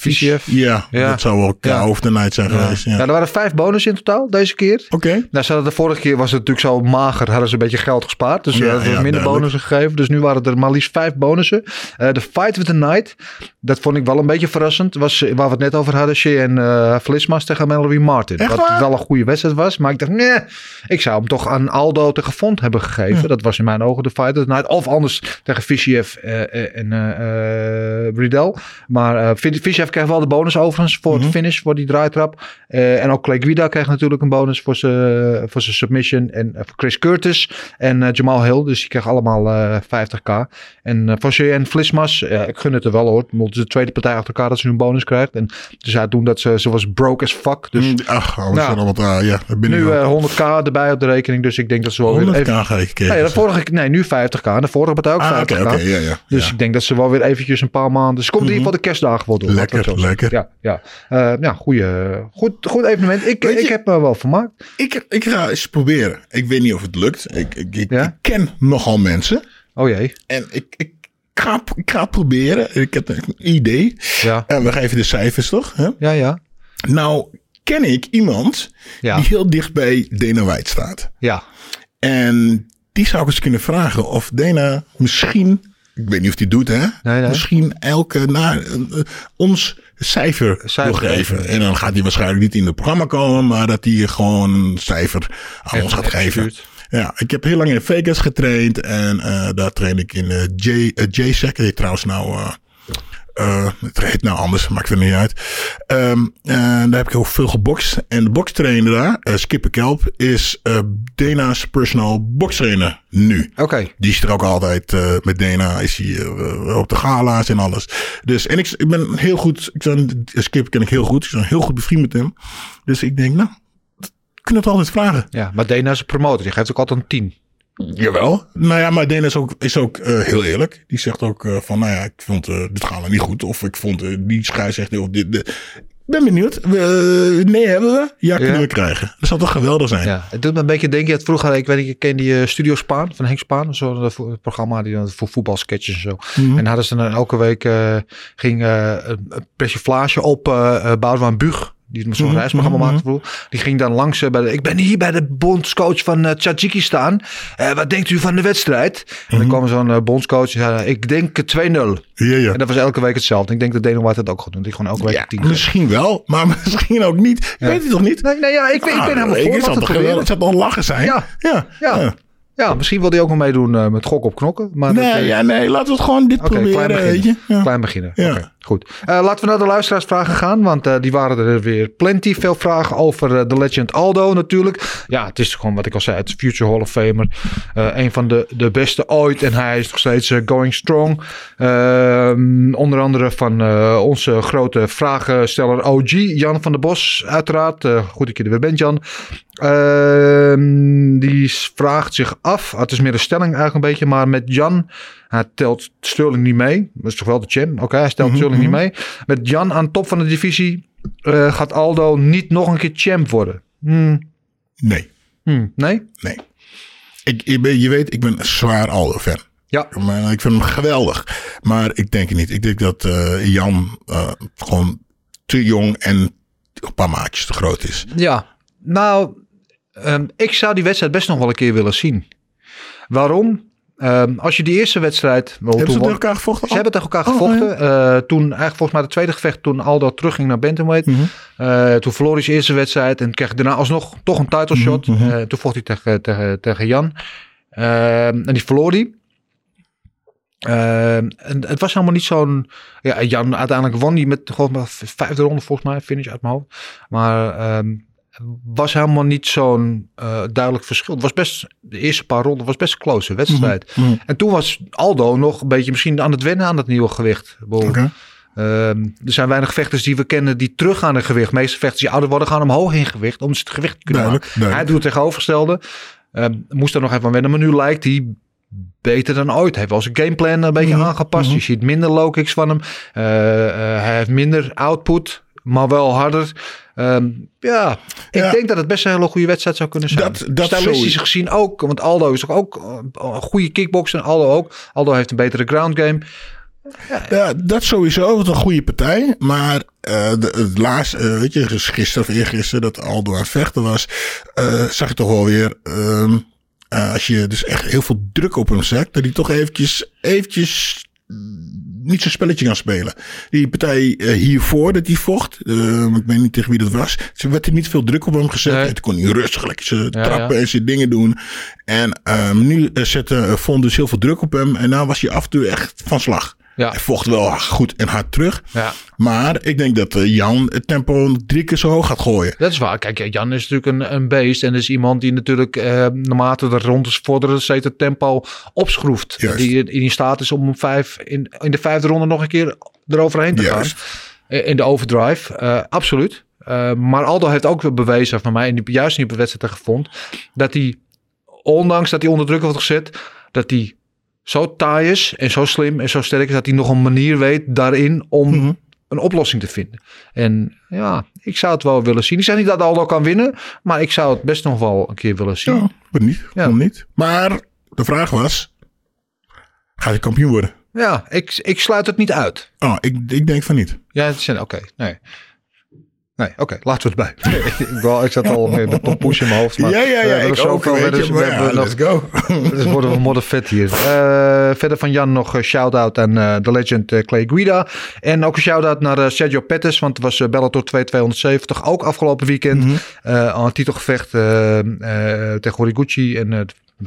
VCF. Ja, ja, dat zou wel K ja. of the Night zijn ja. geweest. Ja. ja, er waren vijf bonussen in totaal deze keer. Oké. Okay. Nou, ze hadden de vorige keer was het natuurlijk zo mager, hadden ze een beetje geld gespaard. Dus we ja, hadden minder bonussen gegeven. Dus nu waren er maar liefst vijf bonussen. Uh, de Fight with the Night, dat vond ik wel een beetje verrassend. Was waar we het net over hadden, Shea en uh, Flismas tegen Mallory Martin. Echt wat waar? wel een goede wedstrijd was. Maar ik dacht, nee, ik zou hem toch aan Aldo tegen Font hebben gegeven. Dat was in mijn ogen de Fight with the Night. Of anders tegen VCF en uh, Riddell. Maar uh, VCF kreeg wel de bonus overigens voor mm -hmm. het finish, voor die draaitrap. Uh, en ook Clay Guida kreeg natuurlijk een bonus voor zijn voor zijn submission. En uh, Chris Curtis en uh, Jamal Hill. Dus die kreeg allemaal 50k. En uh, voor en Flismas, ik gun het er wel hoor. De tweede partij achter elkaar dat ze een bonus krijgt. En dus hij doen dat ze, ze was broke as fuck. Dus, Ach, oh, nou, uh, ja, nu 100k erbij op de rekening. Dus ik denk dat ze wel 100k weer even... ga ik nee, de vorige, nee, nu 50k. De vorige partij ook ah, 50k. Okay, okay, ja, ja, dus ik denk dat ze wel weer eventjes een paar maanden... Ze komt in ieder geval de kerstdagen wel door. Lekker, lekker. Ja, ja. Uh, ja goeie, goed, goed evenement. Ik, Weet ik je- heb me wel vermaakt. Ik, ik ga eens proberen. Ik weet niet of het lukt. Ik, ik, ik, Ja? ik ken nogal mensen. Oh jee. En ik, ik, ga, ik ga het proberen. Ik heb een idee. Ja, En we geven de cijfers toch? Hè? ja, ja. Nou, ken ik iemand Ja. die heel dicht bij Dana White staat. Ja, En die zou ik eens kunnen vragen of Dana misschien, ik weet niet of die doet hè, Nee, nee. misschien elke naar eh, ons cijfer, Cijfer wil geven. geven. En dan gaat hij waarschijnlijk niet in het programma komen, maar dat hij gewoon een cijfer aan Echt ons gaat geven. Ja, ik heb heel lang in Vegas getraind en eh, daar train ik in eh J, uh, JSEC. Trouwens nou, eh, het heet nou anders, maakt er niet uit. En daar heb ik heel veel gebokst. En de bokstrainer daar, eh Skipper Kelp, is Dana's personal bokstrainer nu. oké. Die is er ook altijd met Dana, is hij op de gala's en alles. Dus, en ik, ik ben heel goed, ik ben, Skip ken ik heel goed, ik ben heel goed bevriend met hem. Dus ik denk, nou, we kunnen het altijd vragen. Ja, maar Dana is een promotor. Die geeft ook altijd een 10. Jawel. Nou ja, maar Dana is ook, is ook eh, heel eerlijk. Die zegt ook eh, van, nou ja, ik vond uh, dit gaan niet goed. Of ik vond die scheidsrechter of dit, dit. Ben benieuwd. Nee hebben we. Ja, kunnen Ja. we krijgen. Dat zou toch geweldig zijn. Ja, het doet me een beetje denken. Dat vroeger, ik weet niet, ik ken die Studio Spaan van Henk Spaan. Zo, dat vo- programma die dan voor voetbalsketches en zo. Mhm. En hadden ze dan elke week ging een persiflage op uh, Boudewijn Buug. Die zo'n Mhm, reisprogramma mhm, maakte vroeger. Die ging dan langs eh, bij de, ik ben hier bij de bondscoach van uh, Tajikistan. Eh, wat denkt u van de wedstrijd? En Mhm. dan kwam zo'n eh, bondscoach. en zei, ik denk eh, 2-0. Ja, ja. En dat was elke week hetzelfde. Ik denk dat White dat ook gaat doen. Die gewoon elke week Ja, een 10 geeft. misschien wel, maar misschien ook niet. Ja. Weet je toch niet? Nee, nee, ja, ik, ben- ik ben Ah, helemaal voor. Ik zal het toch proberen. geweldig. Het zou toch lachen zijn? Ja. Ja. Ja. Ja. Misschien wil hij ook nog meedoen eh, met gok op knokken. Maar dat, Nee, eh, ja, nee, laten we het gewoon dit proberen. klein weet beginnen. je? Ja. Klein beginnen. Ja. Goed. Eh, laten we naar de luisteraarsvragen gaan. Want die waren er weer plenty. Veel vragen over de legend Aldo natuurlijk. Ja, het is gewoon wat ik al zei. Het is Future Hall of Famer. Een van de, de beste ooit. En hij is nog steeds going strong. Ehm, onder andere van onze grote vragensteller OG. Jan van der Bos uiteraard. Goed dat je er weer bent Jan. Ehm, die vraagt zich af. Het is meer een stelling eigenlijk een beetje. Maar met Jan... Hij telt Sterling niet mee. Dat is toch wel de champ? Oké, hij stelt Sterling niet mee. Met Jan aan top van de divisie eh, gaat Aldo niet nog een keer champ worden. Hmm, Nee, hmm, nee? nee. Ik, ik ben, je weet, ik ben een zwaar Aldo-fan. Ja. Maar ik vind hem geweldig. Maar ik denk het niet. Ik denk dat eh, Jan eh, gewoon te jong en een paar maatjes te groot is. Ja, nou, ehm, ik zou die wedstrijd best nog wel een keer willen zien. Waarom? Ehm, als je die eerste wedstrijd... Hebben toen ze tegen elkaar gevochten? Ze hebben tegen elkaar Oh, gevochten. Eh, toen eigenlijk volgens mij de tweede gevecht toen Aldo terugging naar Bantamweight. Mhm. Eh, toen verloor hij zijn eerste wedstrijd en kreeg daarna alsnog toch een title Mhm, shot. Eh, toen vocht hij tegen, tegen, tegen Jan. Ehm, en die verloor hij. Ehm, en het was helemaal niet zo'n... Ja, Jan uiteindelijk won hij met gewoon maar vijfde ronde volgens mij, finish uit mijn hoofd. Maar was helemaal niet zo'n eh, duidelijk verschil. Het was best, de eerste paar ronden was best een close wedstrijd. Mhm. En toen was Aldo nog een beetje misschien aan het wennen aan dat nieuwe gewicht. Ehm, er zijn weinig vechters die we kennen die teruggaan in gewicht. De meeste vechters die ouder worden gaan omhoog in gewicht. Om ze het gewicht te kunnen Duidelijk, maken. Hij doet het tegenovergestelde. Ehm, moest er nog even aan wennen. Maar nu lijkt hij beter dan ooit. Hij heeft wel zijn gameplan een beetje Mhm, aangepast. Je ziet minder low kicks van hem. Eh, eh, hij heeft minder output. Maar wel harder. Ehm, ja, ik Ja. denk dat het best een hele goede wedstrijd zou kunnen zijn. Dat- dat Stylistisch gezien ook. Want Aldo is toch ook eh, een goede kickboxer. Aldo ook. Aldo heeft een betere ground game. Ja, dat sowieso. Wat een goede partij. Maar de, het laatste, eh, weet je, gisteren of eergisteren dat Aldo aan het vechten was, zag je toch wel weer, ehm, eh, als je dus echt heel veel druk op hem zet, dat hij toch eventjes, eventjes niet zo'n spelletje kan spelen. Die partij eh, hiervoor dat hij vocht, eh, ik weet niet tegen wie dat was, ze werd er niet veel druk op hem gezet. Nee. Toen kon hij rustig lekker zijn Ja, trappen ja. en zijn dingen doen. En ehm, nu eh, zette uh, Vond dus heel veel druk op hem. En nou was hij af en toe echt van slag. Ja. Hij vocht wel goed en hard terug. Ja. Maar ik denk dat eh, Jan het tempo drie keer zo hoog gaat gooien. Dat is waar. Kijk, Jan is natuurlijk een, een beest. En is iemand die natuurlijk, eh, naarmate de rondes vorderen, steeds het tempo opschroeft. Juist. Die in staat is om vijf, in, in de vijfde ronde nog een keer eroverheen te Juist. gaan. Eh, In de overdrive. Eh, absoluut. Eh, maar Aldo heeft ook bewezen van mij, en die, juist niet op de wedstrijd vond, dat hij, ondanks dat hij onder druk wordt gezet, dat hij zo taai is en zo slim en zo sterk is, dat hij nog een manier weet daarin om Mhm. een oplossing te vinden. En ja, ik zou het wel willen zien. Ik zeg niet dat Aldo kan winnen, maar ik zou het best nog wel een keer willen zien. Ja, maar niet. Ja. Niet? Maar de vraag was, gaat hij kampioen worden? Ja, ik, ik sluit het niet uit. Oh, ik, ik denk van niet. Ja, het zijn oké. Nee. Nee, oké, laten we het bij. ik, wel, ik zat al met de in mijn hoofd. Maar ja, ja, we ja. er ook, weet dus we Maar hebben ja, nog- let's go. Dus worden we modder vet hier. Eh, verder van Jan nog een shout-out aan eh, de legend eh, Clay Guida. En ook een shout-out naar eh, Sergio Pettis. Want het was eh, Bellator 2270 ook afgelopen weekend. Eh, al een titelgevecht eh, eh, tegen Horiguchi. En eh, een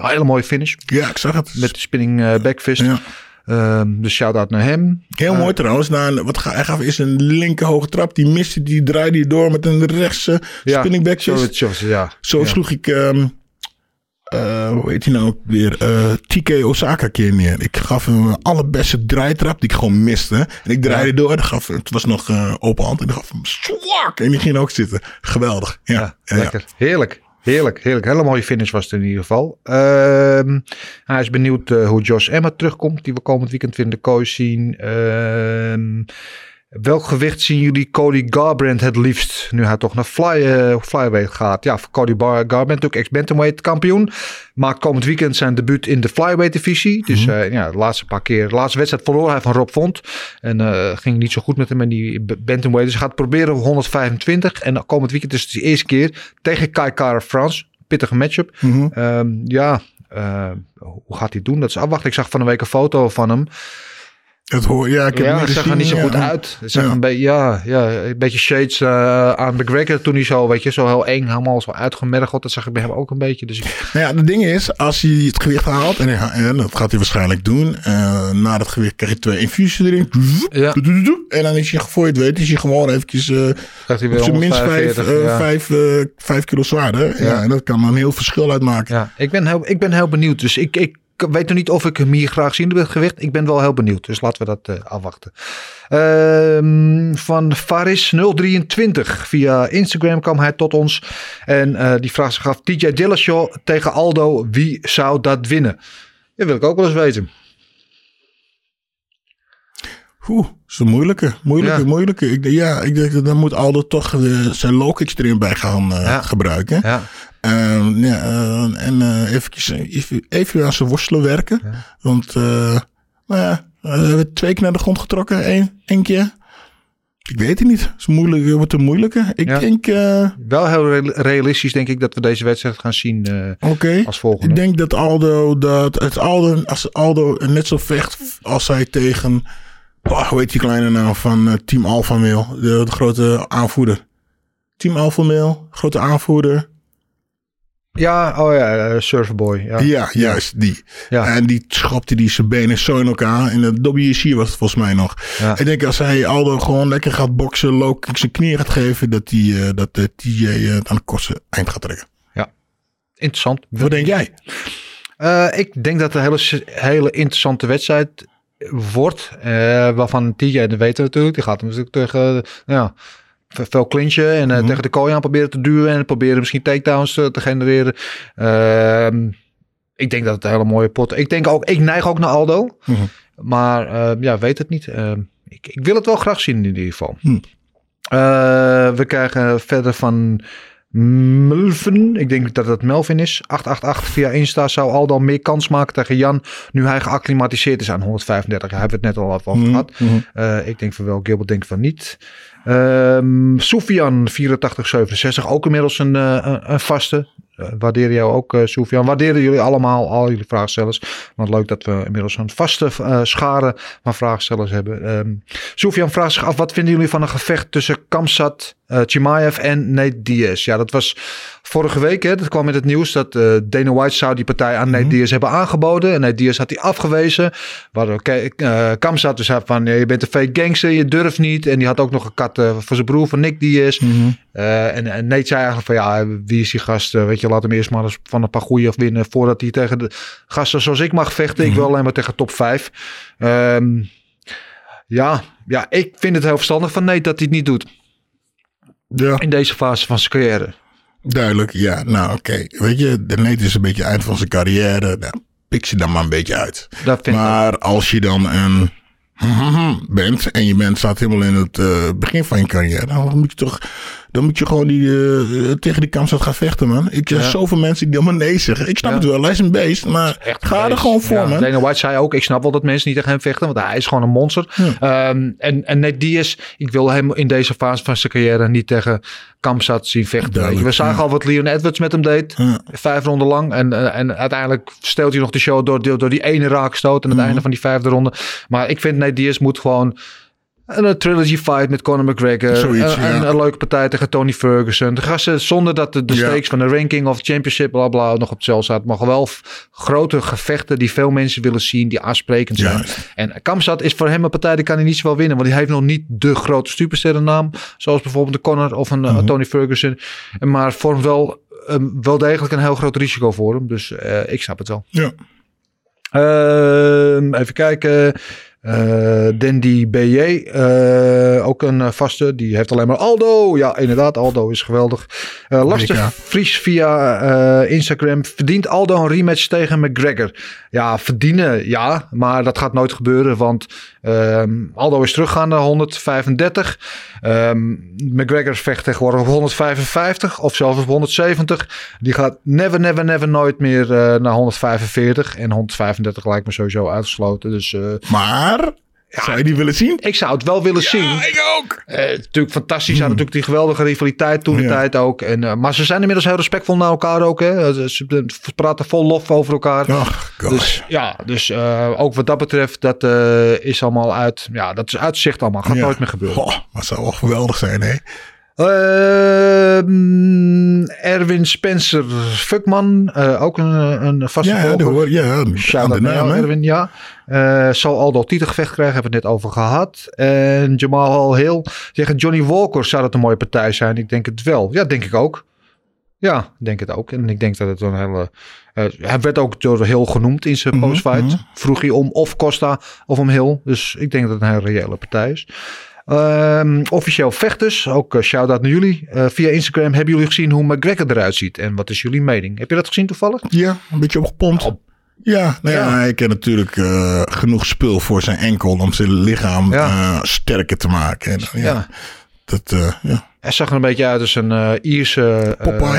hele mooie finish. Ja, ik zag het. Met de spinning eh, backfist. Ja. Ehm, dus shout-out naar hem. Heel mooi trouwens. Na een, wat hij gaf eerst een linker hoge trap. Die miste, die draaide door met een rechtse spinning back zo, ja. Zo Ja. sloeg ik, ehm, eh, hoe heet hij nou weer, eh TK Osaka keer neer. Ik gaf hem een allerbeste draaitrap die ik gewoon miste. En ik draaide door. En gaf, het was nog eh, open hand. En ik gaf hem zwak. En die ging ook zitten. Geweldig. Ja. lekker. Heerlijk. Heerlijk, heerlijk. Hele mooie finish was het in ieder geval. Ehm, hij is benieuwd eh, hoe Josh Emma terugkomt, die we komend weekend weer in de kooi zien. Ehm, welk gewicht zien jullie Cody Garbrandt het liefst, nu hij toch naar fly, eh, flyweight gaat? Ja, voor Cody Garbrandt natuurlijk ex-bantamweight kampioen. Maakt komend weekend zijn debuut in de flyweight divisie. Dus eh, ja, de laatste paar keer, de laatste wedstrijd verloor hij van Rob Font. En eh, ging niet zo goed met hem in die bantamweight. Dus hij gaat proberen op 125. En komend weekend is het de eerste keer tegen Kai Kara France. Pittige matchup. Mhm. Ehm, ja, hoe gaat hij doen? Dat is afwachten. Ik zag van een week een foto van hem. Het hoor, ja, ik heb Ja, het zag er niet zo goed ja. uit. Het zag Ja. een, beetje, ja, ja, een beetje shades eh, aan McGregor toen hij zo, weet je, zo heel eng, helemaal zo uitgemergeld. Dat zag ik bij hem ook een beetje. Dus ik, Nou ja, het ding is, als hij het gewicht haalt, en, hij- en dat gaat hij waarschijnlijk doen, eh, na dat gewicht krijg je twee infusen erin. Ja. En dan is je, voor je het weet, is je gewoon eventjes dacht hij op zijn minst vijf, 145, ja. vijf, vijf kilo zwaarder. Ja. Ja. en dat kan dan een heel verschil uitmaken. Ja, ik ben heel, ik ben heel benieuwd. Dus ik, ik weet nog niet of ik hem hier graag zie in het gewicht. Ik ben wel heel benieuwd. Dus laten we dat eh, afwachten. Ehm, van Faris023. Via Instagram kwam hij tot ons. En eh, die vraag zich af. TJ tegen Aldo. Wie zou dat winnen? Dat wil ik ook wel eens weten. Oeh, is een moeilijke, moeilijke, Ja. moeilijke. Ik, ja, ik denk dat dan moet Aldo toch eh, zijn low kicks erin bij gaan eh, Ja. gebruiken. Ja, Ehm, ja, eh, en eventjes, even, even aan zijn worstelen werken. Want, nou ja, we hebben twee keer naar de grond getrokken. Eén, één keer. Ik weet het niet. Het is moeilijk, het wordt een moeilijke. Ik Ja. denk, wel heel real- realistisch denk ik dat we deze wedstrijd gaan zien als volgende. Ik denk dat Aldo, dat het Aldo, als Aldo net zo vecht als hij tegen, oh, hoe heet die kleine naam van eh, Team Alpha Male, de, de grote aanvoerder. Team Alpha Male, grote aanvoerder. Ja, oh ja, eh, Surferboy. Ja. Ja, juist die. Ja. En die schopte die zijn benen zo in elkaar. In de WC was het volgens mij nog. Ja. Ik denk als hij Aldo gewoon lekker gaat boksen, low zijn knieën gaat geven, dat, die, eh, dat de TJ het aan de kortste eind gaat trekken. Interessant. Wat denk jij? Ik denk dat het een hele, hele interessante wedstrijd wordt. eh, waarvan TJ, dat weten we natuurlijk, die gaat hem natuurlijk tegen eh, ja, ve- veel clinchen en eh, Mhm. tegen de kooi aan proberen te duwen en proberen misschien takedowns te, te genereren. Ehm, ik denk dat het een hele mooie pot. Ik denk ook, ik neig ook naar Aldo, Mhm. maar ja, weet het niet. Ehm, ik, ik wil het wel graag zien in ieder geval. Hm. Eh, we krijgen verder van Melvin. Ik denk dat het Melvin is. 888 via Insta zou Aldo meer kans maken tegen Jan. Nu hij geacclimatiseerd is aan 135. Hij heeft het net al wat over Mhm, gehad. mhm. Eh, ik denk van wel. Gilbert denkt van niet. Ehm Soufian 8467. Ook inmiddels een, eh, een, vaste. Eh, waarderen jou ook, eh Soufian. Waarderen jullie allemaal, al jullie vraagstellers. Want leuk dat we inmiddels een vaste eh, schare van vraagstellers hebben. Ehm Soufian vraagt zich af, wat vinden jullie van een gevecht tussen Kamsat, eh Chimaev en Nate Diaz? Ja, dat was vorige week. Hè, dat kwam met het nieuws dat eh Dana White zou die partij aan Nate Diaz hebben aangeboden. En Nate Diaz had die afgewezen. Waardoor Ke- eh, Kamsat dus van, je bent een fake gangster, je durft niet. En die had ook nog een kat voor zijn broer van Nick Diaz. Eh, en, en Nate zei eigenlijk van, ja, wie is die gast? Weet je, laat hem eerst maar eens van een paar goeie winnen voordat hij tegen de gasten zoals ik mag vechten. Ik wil alleen maar tegen top 5. Ehm, ja, ja, ik vind het heel verstandig van Nate dat hij het niet doet Ja, in deze fase van zijn carrière. duidelijk. Ja, nou oké. Weet je, de Nate is een beetje het eind van zijn carrière. Nou, pik ze dan maar een beetje uit. Dat vind ik Maar als je dan een bent en je bent, staat helemaal in het eh, begin van je carrière, dan moet je toch, dan moet je gewoon die, eh, tegen die kampstad gaan vechten, man. Ik heb Ja. zoveel mensen die helemaal nee zeggen. Ik snap Ja. het wel, hij is een beest, maar echt ga er gewoon voor, man. Dana White zei ook, ik snap wel dat mensen niet tegen hem vechten, want hij is gewoon een monster. Ehm, en, en net die is, ik wil hem in deze fase van zijn carrière niet tegen Kamsat zien vechten. We zagen al wat Leon Edwards met hem deed, vijf ronden lang. En, eh, en uiteindelijk steelt hij nog de show door, door, door die ene raakstoot aan Mhm. het einde van die vijfde ronde. Maar ik vind Diaz moet gewoon een, een trilogy fight met Conor McGregor. Zoiets, een, ja. een, een leuke partij tegen Tony Ferguson. De gasten, zonder dat de, de Ja. stakes van de ranking of championship bla bla nog op het cel staat. Maar wel grote gevechten die veel mensen willen zien, die aansprekend zijn. En Kamzat is voor hem een partij die kan hij niet zo wel winnen. Want hij heeft nog niet de grote supersterrennaam. Zoals bijvoorbeeld de Conor of een eh, Mhm. Tony Ferguson. Maar vormt wel, ehm, wel degelijk een heel groot risico voor hem. Dus eh, ik snap het wel. Ja. Ehm, even kijken. Eh Dandy BJ, eh, ook een eh, vaste. Die heeft alleen maar Aldo. Ja, inderdaad, Aldo is geweldig. Eh Lastig. Fries via Instagram. Verdient Aldo een rematch tegen McGregor? Ja, verdienen, ja. Maar dat gaat nooit gebeuren, want ehm, Aldo is teruggaan naar 135. Ehm, McGregor vecht tegenwoordig op 155 of zelfs op 170. Die gaat never, never, never nooit meer naar 145. En 135 lijkt me sowieso uitgesloten. Dus eh, Maar Zou je die willen zien? Ik zou het wel willen zien. Ja, ik ook. Eh, natuurlijk fantastisch. Hadden natuurlijk die geweldige rivaliteit toen de Ja. tijd ook. En, eh, maar ze zijn inmiddels heel respectvol naar elkaar ook. Hè. Ze- Ze praten vol lof over elkaar. Ach. Dus ja, dus eh, ook wat dat betreft, dat eh, is allemaal uit. Ja, dat is uitzicht allemaal. Gaat Ja. nooit meer gebeuren. Goh, maar zou wel geweldig zijn, hè? Ehm, Erwin Spencer Fuckman, eh, ook een, een vaste Ja, volger. hoor, ja, Shout aan de naam, jou, hè? Erwin, ja. Eh, zal Aldo titelgevecht krijgen, hebben we het net over gehad. En Jamal Al Heel tegen Johnny Walker zou dat een mooie partij zijn. Ik denk het wel. Ja, denk ik ook. Ja, denk het ook. En ik denk dat het een hele... eh, hij werd ook door Hill genoemd in zijn Mhm, postfight. mhm. Vroeg hij om of Costa of om Hill. Dus ik denk dat het een hele reële partij is. Ehm, officieel vechters, ook eh, shout-out naar jullie. Eh, via Instagram hebben jullie gezien hoe McGregor eruit ziet. En wat is jullie mening? Heb je dat gezien toevallig? Ja, een beetje opgepompt. Ja, nou ja, Ja. hij kent natuurlijk eh, genoeg spul voor zijn enkel om zijn lichaam Ja. sterker te maken. En, ja, Ja. Dat, ja. Hij zag er een beetje uit als een eh, Ierse.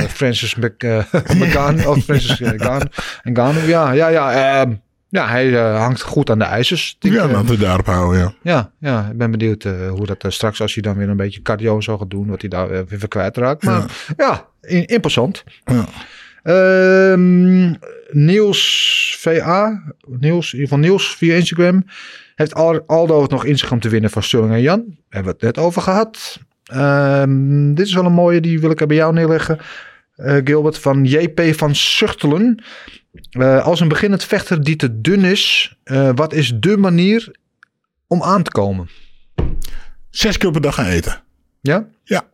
Francis Mc, McGann. of Francis uh, Gan, Ngannou. Ja, ja, ja. ehm, ja, hij eh, hangt goed aan de ijzers. Ja, eh, laten we daarop houden, ja. ja, ja, ik ben benieuwd eh, hoe dat straks, als hij dan weer een beetje cardio zo gaat doen, wat hij daar weer kwijtraakt. Maar ja, in, imposant. Ja. Ehm, Niels VA, Niels, geval Niels via Instagram, heeft Al- Aldo het nog in zich om te winnen van Sterling en Jan. Daar hebben we het net over gehad. Ehm, dit is wel een mooie, die wil ik er bij jou neerleggen. Gilbert van JP van Zuchtelen. Eh, als een beginnend vechter die te dun is, eh, wat is de manier om aan te komen? Zes keer per dag gaan eten. Ja? Ja,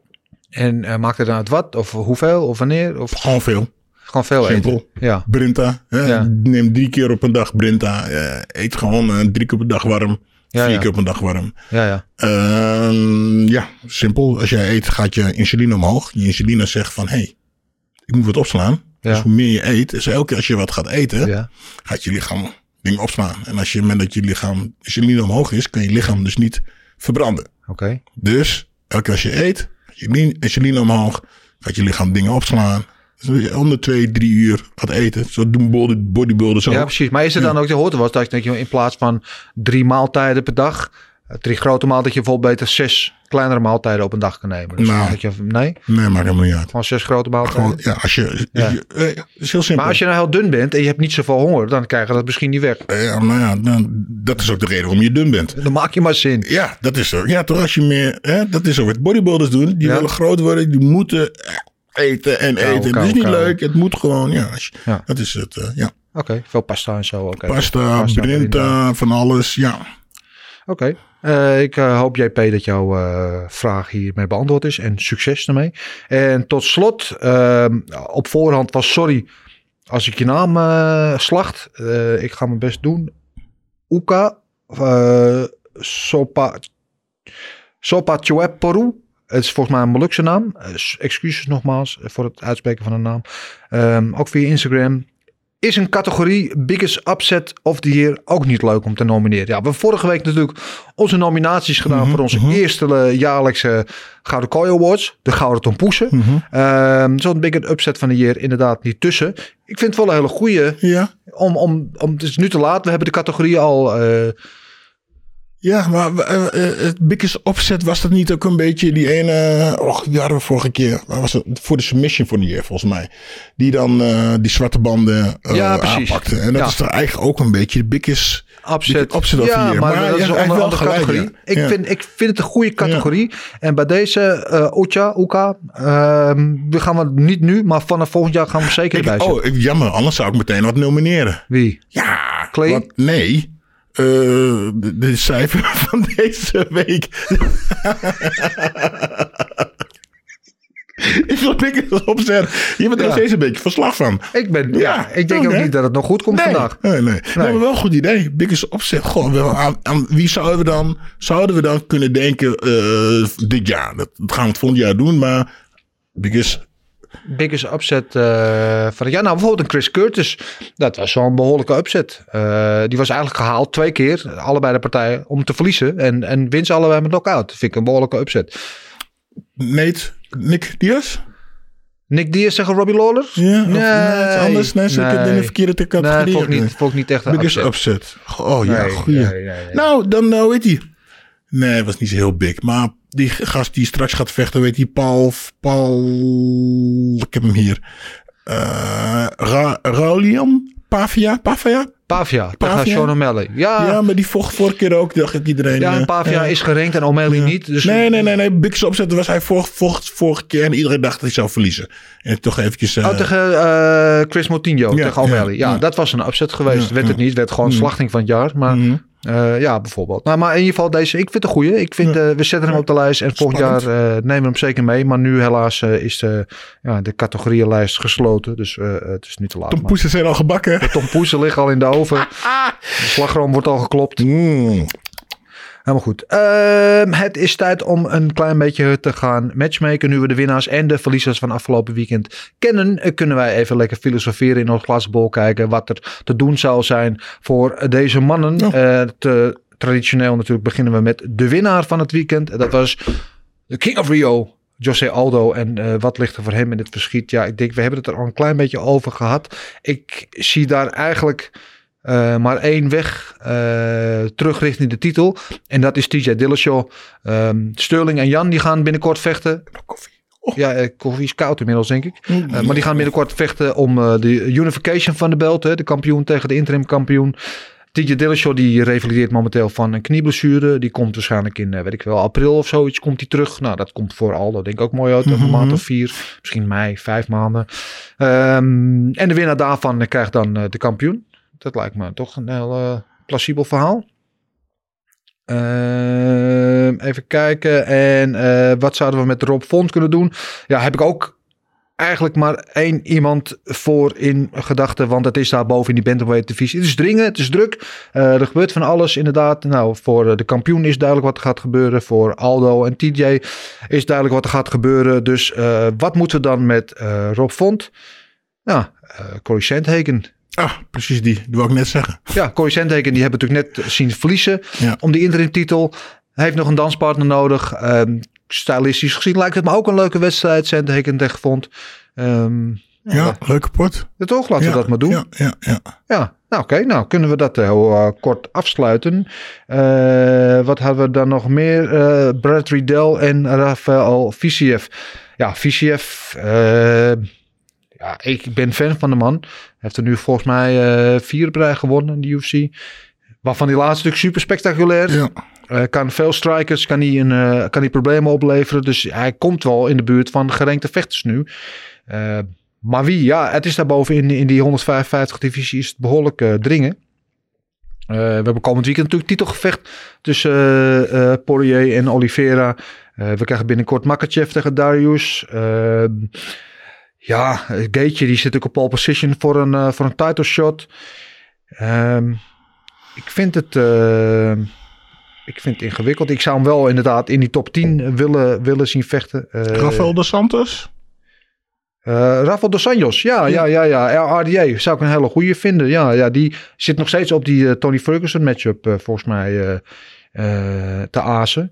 En eh, maakt het dan uit wat? Of hoeveel? Of wanneer? Of gewoon veel. gewoon veel Simpel. eten? Ja. Brinta. Hè? Ja. Neem drie keer op een dag Brinta. Eet gewoon drie keer een dag warm. Ja, vier ja. keer op een dag warm. Ja, ja. Ehm, ja, simpel. Als jij eet, gaat je insuline omhoog. Je insuline zegt van, hé, hey, ik moet wat opslaan. Ja. Dus hoe meer je eet, dus elke keer als je wat gaat eten, Ja. gaat je lichaam dingen opslaan. En als je het moment dat je lichaam insuline omhoog is, kan je lichaam dus niet verbranden. Oké. Dus elke keer als je eet, gaat je omhoog, gaat je lichaam dingen opslaan. Dus om de twee, drie uur gaat eten. Zo doen body- bodybuilders ook. Ja, precies. Maar is er dan ook, je hoort was, dat je in plaats van drie maaltijden per dag, drie grote maaltijden, dat je bijvoorbeeld beter zes kleinere maaltijden op een dag kan nemen. Dus Nou. dat je, nee, Nee, maakt helemaal niet uit. gewoon zes grote maaltijden. Gewoon, ja, als je, Ja. je- eh, het is heel simpel. Maar als je nou heel dun bent en je hebt niet zoveel honger, dan krijg je dat misschien niet weg. Eh, Ja, nou ja, dan, dat is ook de reden waarom je dun bent. Dan maak je maar zin. Ja, dat is zo. Ja, toch als je meer... Hè, dat is ook wat bodybuilders doen. Die Ja. willen groot worden. Die moeten eten en Kou, eten. kou, dat is niet leuk. Het moet gewoon... Ja, als je- Ja. dat is het. eh, ja. Oké, veel pasta en zo. oké. Pasta, Pasta, brinta, van alles. Ja. Oké. Eh, ik eh, hoop, JP, dat jouw eh, vraag hiermee beantwoord is. En succes ermee. En tot slot, ehm, op voorhand was sorry als ik je naam slacht. Ik ga mijn best doen. Uka Sopa, Sopa. Het is volgens mij een Molukse naam. Excuses nogmaals voor het uitspreken van de naam. Ehm, ook via Instagram. Is een categorie Biggest Upset of the Year ook niet leuk om te nomineren? Ja, we hebben vorige week natuurlijk onze nominaties gedaan voor onze eerste eh, jaarlijkse Gouden Kooi Awards. De Gouden Tompoesen. Ehm Zo'n Biggest Upset van de Year inderdaad niet tussen. Ik vind het wel een hele goeie. Ja. Om, om, om, het is nu te laat. We hebben de categorie al... eh, Ja, maar eh, eh, het biggest opzet was dat niet ook een beetje die ene... Och, die hadden we vorige keer. Waar was het? Voor de submission van de year, volgens mij. Die dan eh, die zwarte banden eh, Ja, precies. aanpakte. En dat Ja. is toch eigenlijk ook een beetje de biggest... Opzet of ja, maar, Maar dat is een andere, gelijk, categorie. Ik, vind, ik vind het een goede categorie. En bij deze uh, Ocha, Oka, ehm, we gaan we niet nu, maar vanaf volgend jaar gaan we zeker Ik, zetten. oh, ik- jammer. Anders zou ik meteen wat nomineren. Wie? Ja. Clay? wat- nee. Eh, de, de cijfer van deze week. ik wil biggest opzet. Je bent er Ja. steeds een beetje verslag van. Ik, ben, ja, Ja, ik denk ook niet dat het nog goed komt Nee, vandaag. nee, nee. nee. maar wel een goed idee. Biggest opzet. Goh, wel, aan, aan wie zouden we dan, zouden we dan kunnen denken eh, dit jaar? Dat, dat gaan we het volgend jaar doen, maar biggest... Biggest upset eh, van het jaar. Nou, bijvoorbeeld een Chris Curtis. Dat was zo'n behoorlijke upset. Eh, die was eigenlijk gehaald twee keer, allebei de partijen, om te verliezen. En, en wint ze allebei met knockout. Vind ik een behoorlijke upset. Nate, Nick Diaz? Nick Diaz zeggen Robbie Lawler? Ja, nee, anders. Nee, ik in de verkeerde Nee, categorie. ik niet, ik niet echt een Biggest upset. upset. Oh ja, Nee, goeie. nee, nee, nee. Nou, dan uh, weet hij. Nee, het was niet zo heel big. Maar die gast die straks gaat vechten, weet je, Paul, Paul, ik heb hem hier. Uh, Ra, Raulian? Pavia? Pavia? Pavia, tegen? Sean O'Malley. Ja, Ja, ja, maar die vocht vorige keer ook, dacht ik iedereen. en eh, Pavia eh, is gerankt en O'Malley niet. Dus Nee, nee, nee, nee. Big opzetten was hij vocht, vocht vorige keer en iedereen dacht dat hij zou verliezen. En toch eventjes... eh, Oh, tegen Chris Moutinho, Ja, tegen O'Malley. Ja, ja, ja. dat was een upset geweest. Ja, werd het ja. niet, werd gewoon slachting van het jaar. Maar Eh, ja, bijvoorbeeld. Nou, maar in ieder geval deze, ik vind het een goeie. Ik vind, eh, we zetten hem op de lijst en volgend jaar eh, nemen we hem zeker mee. Maar nu helaas is de, ja, de categorieënlijst gesloten. Dus het is nu te laat. Tom Maar Poesen zijn al gebakken. Tom Poesen ligt al in de oven. De slagroom wordt al geklopt. Mm. Helemaal goed. Ehm, het is tijd om een klein beetje te gaan matchmaken. Nu we de winnaars en de verliezers van afgelopen weekend kennen, kunnen wij even lekker filosoferen in ons glasbol kijken wat er te doen zou zijn voor deze mannen. Te, traditioneel natuurlijk beginnen we met de winnaar van het weekend. Dat was de King of Rio. José Aldo en eh, wat ligt er voor hem in het verschiet? Ja, ik denk, we hebben het er al een klein beetje over gehad. Ik zie daar eigenlijk eh, maar één weg eh, terug richting de titel. En dat is TJ Dillashaw. Ehm, Sterling en Jan die gaan binnenkort vechten. Koffie. Oh. Ja, eh, koffie is koud inmiddels, denk ik. Mm. Maar die gaan binnenkort vechten om de unification van de belt. Hè, de kampioen tegen de interim kampioen. TJ Dillashaw die revalideert momenteel van een knieblessure. Die komt waarschijnlijk in, weet ik wel, april of zoiets komt hij terug. Nou, dat komt voor Aldo denk ik ook mooi uit. Een maand of vier, misschien mei, vijf maanden. Ehm, en de winnaar daarvan krijgt dan de kampioen. Dat lijkt me toch een heel eh, plausibel verhaal. Ehm, even kijken. En eh, wat zouden we met Rob Font kunnen doen? Ja, heb ik ook eigenlijk maar één iemand voor in gedachten. Want het is daar boven in die bantamweight divisie. Het is dringen, het is druk. Eh, er gebeurt van alles inderdaad. Nou, voor de kampioen is duidelijk wat er gaat gebeuren. Voor Aldo en TJ is duidelijk wat er gaat gebeuren. Dus wat moeten we dan met Rob Font? Corey Sandhagen. Ah, precies die. Dat wou ik net zeggen. Ja, Corey Sandhagen, die hebben we natuurlijk net zien verliezen Ja. om die interimtitel. Hij heeft nog een danspartner nodig. Ehm stylistisch gezien lijkt het me ook een leuke wedstrijd. Sandhagen tegen Font. Ehm, Ja, leuke pot. ja, toch? Laten ja, we dat maar doen. Ja, Ja, ja, ja. nou oké. Nou kunnen we dat heel eh, kort afsluiten. Eh, wat hadden we dan nog meer? Eh Brad Riddell en Rafael Visiev. Ja, Visiev... ja, ik ben fan van de man. Hij heeft er nu volgens mij eh vier rij gewonnen in de UFC. Waarvan die laatste natuurlijk super spectaculair. ja. Eh, kan veel strikers, kan hij, een, eh, kan hij problemen opleveren. Dus hij komt wel in de buurt van gerenkte vechters nu. Maar wie? Ja, het is daarboven in, in die 155 divisie is het behoorlijk eh, dringen. We hebben komend weekend natuurlijk titelgevecht tussen Poirier en Oliveira. We krijgen binnenkort Makachev tegen Darius. Ja, Gaetje die zit ook op pole position voor een, eh, voor een title shot. Ehm, ik vind het... eh, ik vind het ingewikkeld. Ik zou hem wel inderdaad in die top 10 willen, willen zien vechten. Eh, Rafael dos Santos. eh, Rafael dos Anjos, ja, ja, ja, ja. RDA zou ik een hele goede vinden. Ja, ja, die zit nog steeds op die Tony Ferguson matchup volgens mij te azen.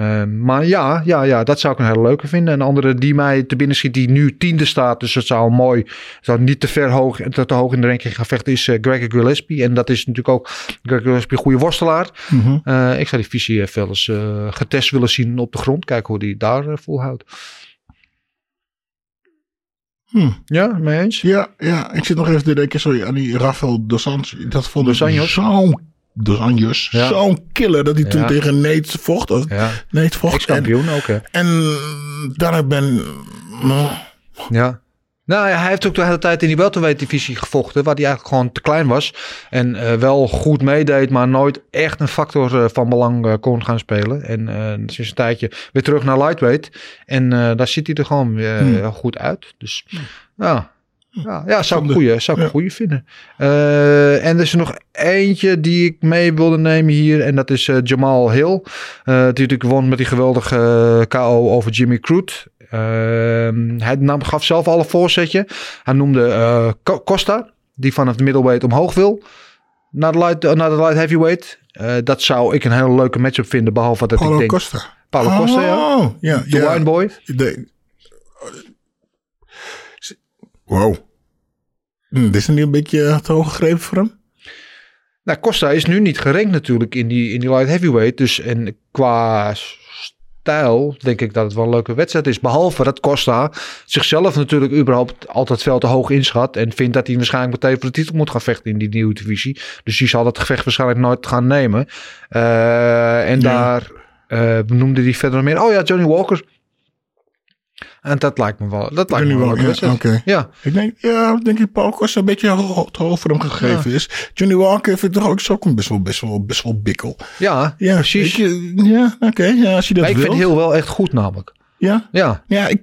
Eh, maar ja, ja, ja, dat zou ik een hele leuke vinden. Een andere die mij te binnen schiet, die nu tiende staat. Dus het zou mooi, zou niet te ver hoog, te, te hoog in de ranking gaan vechten, is eh, Gregor Gillespie. En dat is natuurlijk ook Gregor Gillespie, een goede worstelaar. Mhm. Eh, ik zou die visie even wel eens eh, getest willen zien op de grond. Kijken hoe die daar eh, volhoudt. Hm. Ja, mee eens? Ja, ja, ik zit nog even te denken sorry, aan die Rafael dos Santos. Dat vond ik zo'n Dos Anjos. Ja. Zo'n killer dat hij toen tegen Nate vocht. Of Ja, Nate vocht. En, ex-kampioen ook hè. en daarna ben... Ja. Nou ja, hij heeft ook de hele tijd in die welterweight divisie gevochten, waar hij eigenlijk gewoon te klein was. En eh, wel goed meedeed, maar nooit echt een factor eh, van belang eh, kon gaan spelen. En sinds een tijdje weer terug naar lightweight. En daar zit hij er gewoon weer Hmm. heel goed uit. Dus ja, ja, ja zou ik goeie, zou ik een Ja. goeie vinden. Eh, en er is er nog eentje die ik mee wilde nemen hier. En dat is eh, Jamal Hill. Eh, die natuurlijk won met die geweldige KO over Jimmy Crute. Ehm, hij nam, gaf zelf al een voorzetje. Hij noemde Co- Costa, die vanaf de middleweight omhoog wil. Naar de light, naar de light heavyweight. Dat zou ik een hele leuke matchup vinden. Behalve dat ik denk... Costa. Paulo Costa, ja. Oh, ja. De ja. Wineboy. De- Wow. Dit is niet een beetje te hoog gegrepen voor hem? Nou, Costa is nu niet gerankt natuurlijk in die, in die light heavyweight. Dus en qua stijl denk ik dat het wel een leuke wedstrijd is. Behalve dat Costa zichzelf natuurlijk überhaupt altijd veel te hoog inschat. En vindt dat hij waarschijnlijk meteen voor de titel moet gaan vechten in die nieuwe divisie. Dus die zal dat gevecht waarschijnlijk nooit gaan nemen. Eh, en daar eh, noemde hij verder nog meer. Oh ja, Johnny Walker. En dat lijkt me wel. Dat lijkt me wel Walker, ja. Ja, Ik denk, ja, ik denk een beetje te hoog voor hem gegeven is. Johnny Walker vind ik toch ook, een best wel, best wel, best wel bikkel. ja, Ja, precies. ik, ja, oké. ja, als je dat Maar ik vind heel wel echt goed namelijk. Ja, Ja, ja ik,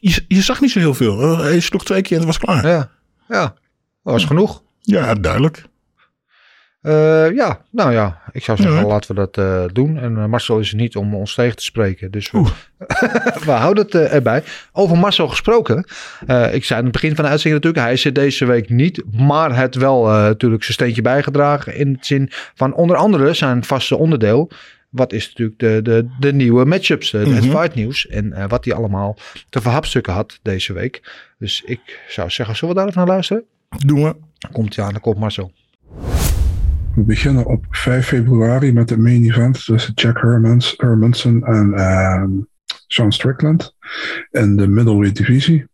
je, je zag niet zo heel veel. Hij sloeg twee keer en het was klaar. Ja, ja, ja. Dat was genoeg. duidelijk. Eh, ja, nou ja, ik zou zeggen, Ja. laten we dat eh, doen. En eh, Marcel is er niet om ons tegen te spreken. Dus we, we houden het erbij. Over Marcel gesproken. ik zei aan het begin van de uitzending natuurlijk, hij er deze week niet. Maar het wel natuurlijk zijn steentje bijgedragen. In het zin van onder andere zijn vaste onderdeel. Wat is natuurlijk de, de, de nieuwe matchups, de, het Mhm. fight nieuws. En wat hij allemaal te verhapstukken had deze week. Dus ik zou zeggen, zullen we daar even naar luisteren? Doen we. Komt ja, dan komt Marcel. We beginnen op 5 februari met het main event tussen Jack Hermans, Hermanson en ehm, Sean Strickland in de middleweight divisie.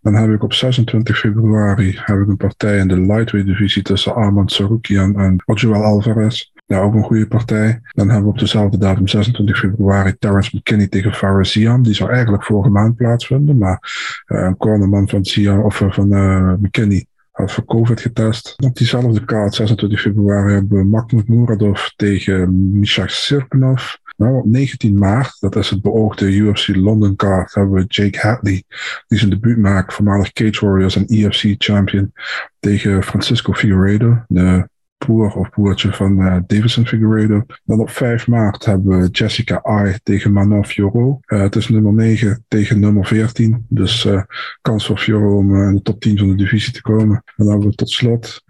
Dan heb ik op 26 februari heb ik een partij in de lightweight divisie tussen Armand Sarukian en Ojuel Alvarez. Ja, ook een goede partij. Dan hebben we op dezelfde datum, 26 februari, Terrence McKinney tegen Farah. Die zou eigenlijk vorige maand plaatsvinden, maar eh, een cornerman van Zian of eh, van eh, McKinney had voor COVID getest. Op diezelfde kaart, 26 februari, hebben we Makhmud Muradov tegen Misha Sirkunov. Nou, op 19 maart, dat is het beoogde UFC London kaart, hebben we Jake Hadley, die zijn debuut maakt, voormalig Cage Warriors en EFC champion, tegen Francisco Figueiredo, de broer of broertje van eh, Davison Figueiredo. Dan op 5 maart hebben we Jessica Ai tegen Manon Fiorot. Eh, het is nummer 9 tegen nummer 14. Dus eh, kans voor Fiorot om in de top 10 van de divisie te komen. En dan hebben we tot slot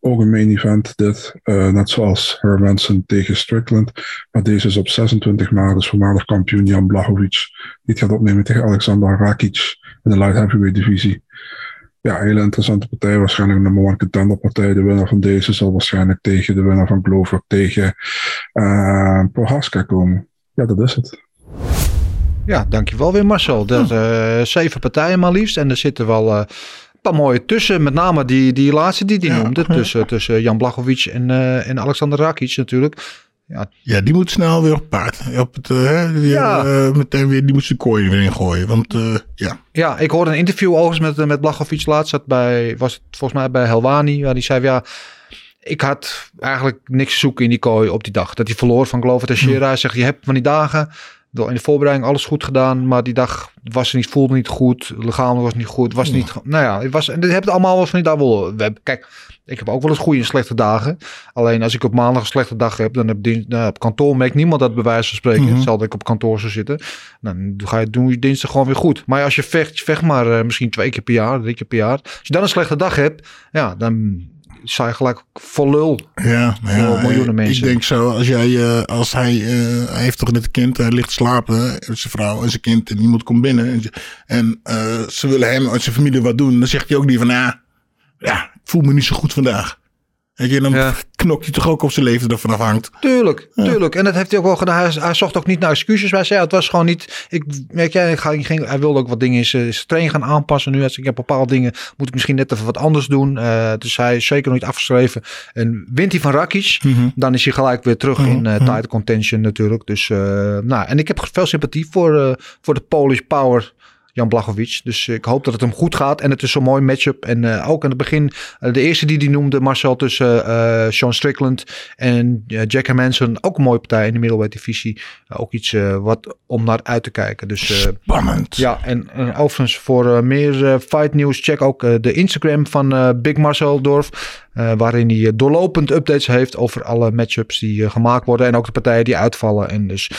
ook een main event dit. net zoals Hermanson tegen Strickland. Maar deze is op 26 maart. Dus voormalig kampioen Jan Blachowicz. Die gaat opnemen tegen Alexander Rakic in de light heavyweight divisie. Ja, hele interessante partij. Waarschijnlijk nummer one contender partij. De winnaar van deze zal waarschijnlijk tegen de winnaar van Glover tegen uh, Prohaska komen. Ja, dat is het. Ja, dankjewel weer Marcel. Dat, eh, zeven partijen maar liefst. En er zitten wel eh, een paar mooie tussen. Met name die, die laatste die die Ja. noemde. Tussen, tussen Jan Blachowicz en, en Alexander Rakic natuurlijk. Ja, die moet snel weer op paard. Op het, eh, hè, Ja. eh, meteen weer, die moet zijn kooi weer ingooien. Want eh, ja, Ja, ik hoorde een interview overigens met, met Blachowicz laatst. Dat bij, was het volgens mij bij Helwani. Waar die zei, ja, ik had eigenlijk niks te zoeken in die kooi op die dag. Dat hij verloor van Glover Teixeira. Hij zegt, je hebt van die dagen in de voorbereiding alles goed gedaan. Maar die dag was niet, voelde niet goed. Lichamelijk was het niet goed. Was niet, nou ja, het was, en dit hebt allemaal wel van die dag wel. We hebben, kijk, ik heb ook wel eens goede en slechte dagen. Alleen als ik op maandag een slechte dag heb, dan heb dien, nou, op kantoor merkt niemand dat bij wijze van spreken. Mhm. Hetzelfde ik op kantoor zou zitten. Dan ga je, doe je dinsdag gewoon weer goed. Maar als je vecht, vecht maar eh, misschien twee keer per jaar, drie keer per jaar. Als je dan een slechte dag hebt, ja, dan sta je gelijk vol lul. ja, ja miljoenen mensen. Ik denk zo, als jij, eh, als hij, eh, hij heeft toch net een kind, hij ligt slapen, zijn vrouw en zijn kind en niemand komt binnen. En, ze- en ze willen hem en zijn familie wat doen. Dan zegt hij ook niet van, ja, ja, ik voel me niet zo goed vandaag. Je, dan Ja. knokt hij toch ook op zijn leven dat ervan afhangt. Tuurlijk, tuurlijk. En dat heeft hij ook wel gedaan. Hij, hij zocht ook niet naar excuses. Hij zei, het was gewoon niet... Ik, weet ga, ik ging, hij wilde ook wat dingen in zijn zijn training gaan aanpassen. Nu hij zegt, ik heb bepaalde dingen, moet ik misschien net even wat anders doen. Eh, dus hij is zeker nog niet afgeschreven. En wint hij van Rakic, dan is hij gelijk weer terug in eh title contention natuurlijk. Dus, eh, nou, en ik heb veel sympathie voor, eh, voor de Polish Power... Jan Blachowicz. Dus ik hoop dat het hem goed gaat. En het is zo'n mooi matchup. En eh, ook aan het begin, eh, de eerste die die noemde, Marcel, tussen eh Sean Strickland en eh, Jack Hermanson. Ook een mooie partij in de middleweight divisie. Eh, ook iets eh, wat om naar uit te kijken. Dus eh, Spannend. ja, en, en overigens voor eh, meer eh, fight nieuws, check ook eh, de Instagram van eh, Big Marcel Dorf. Eh, waarin hij eh, doorlopend updates heeft over alle matchups die eh, gemaakt worden. En ook de partijen die uitvallen. En dus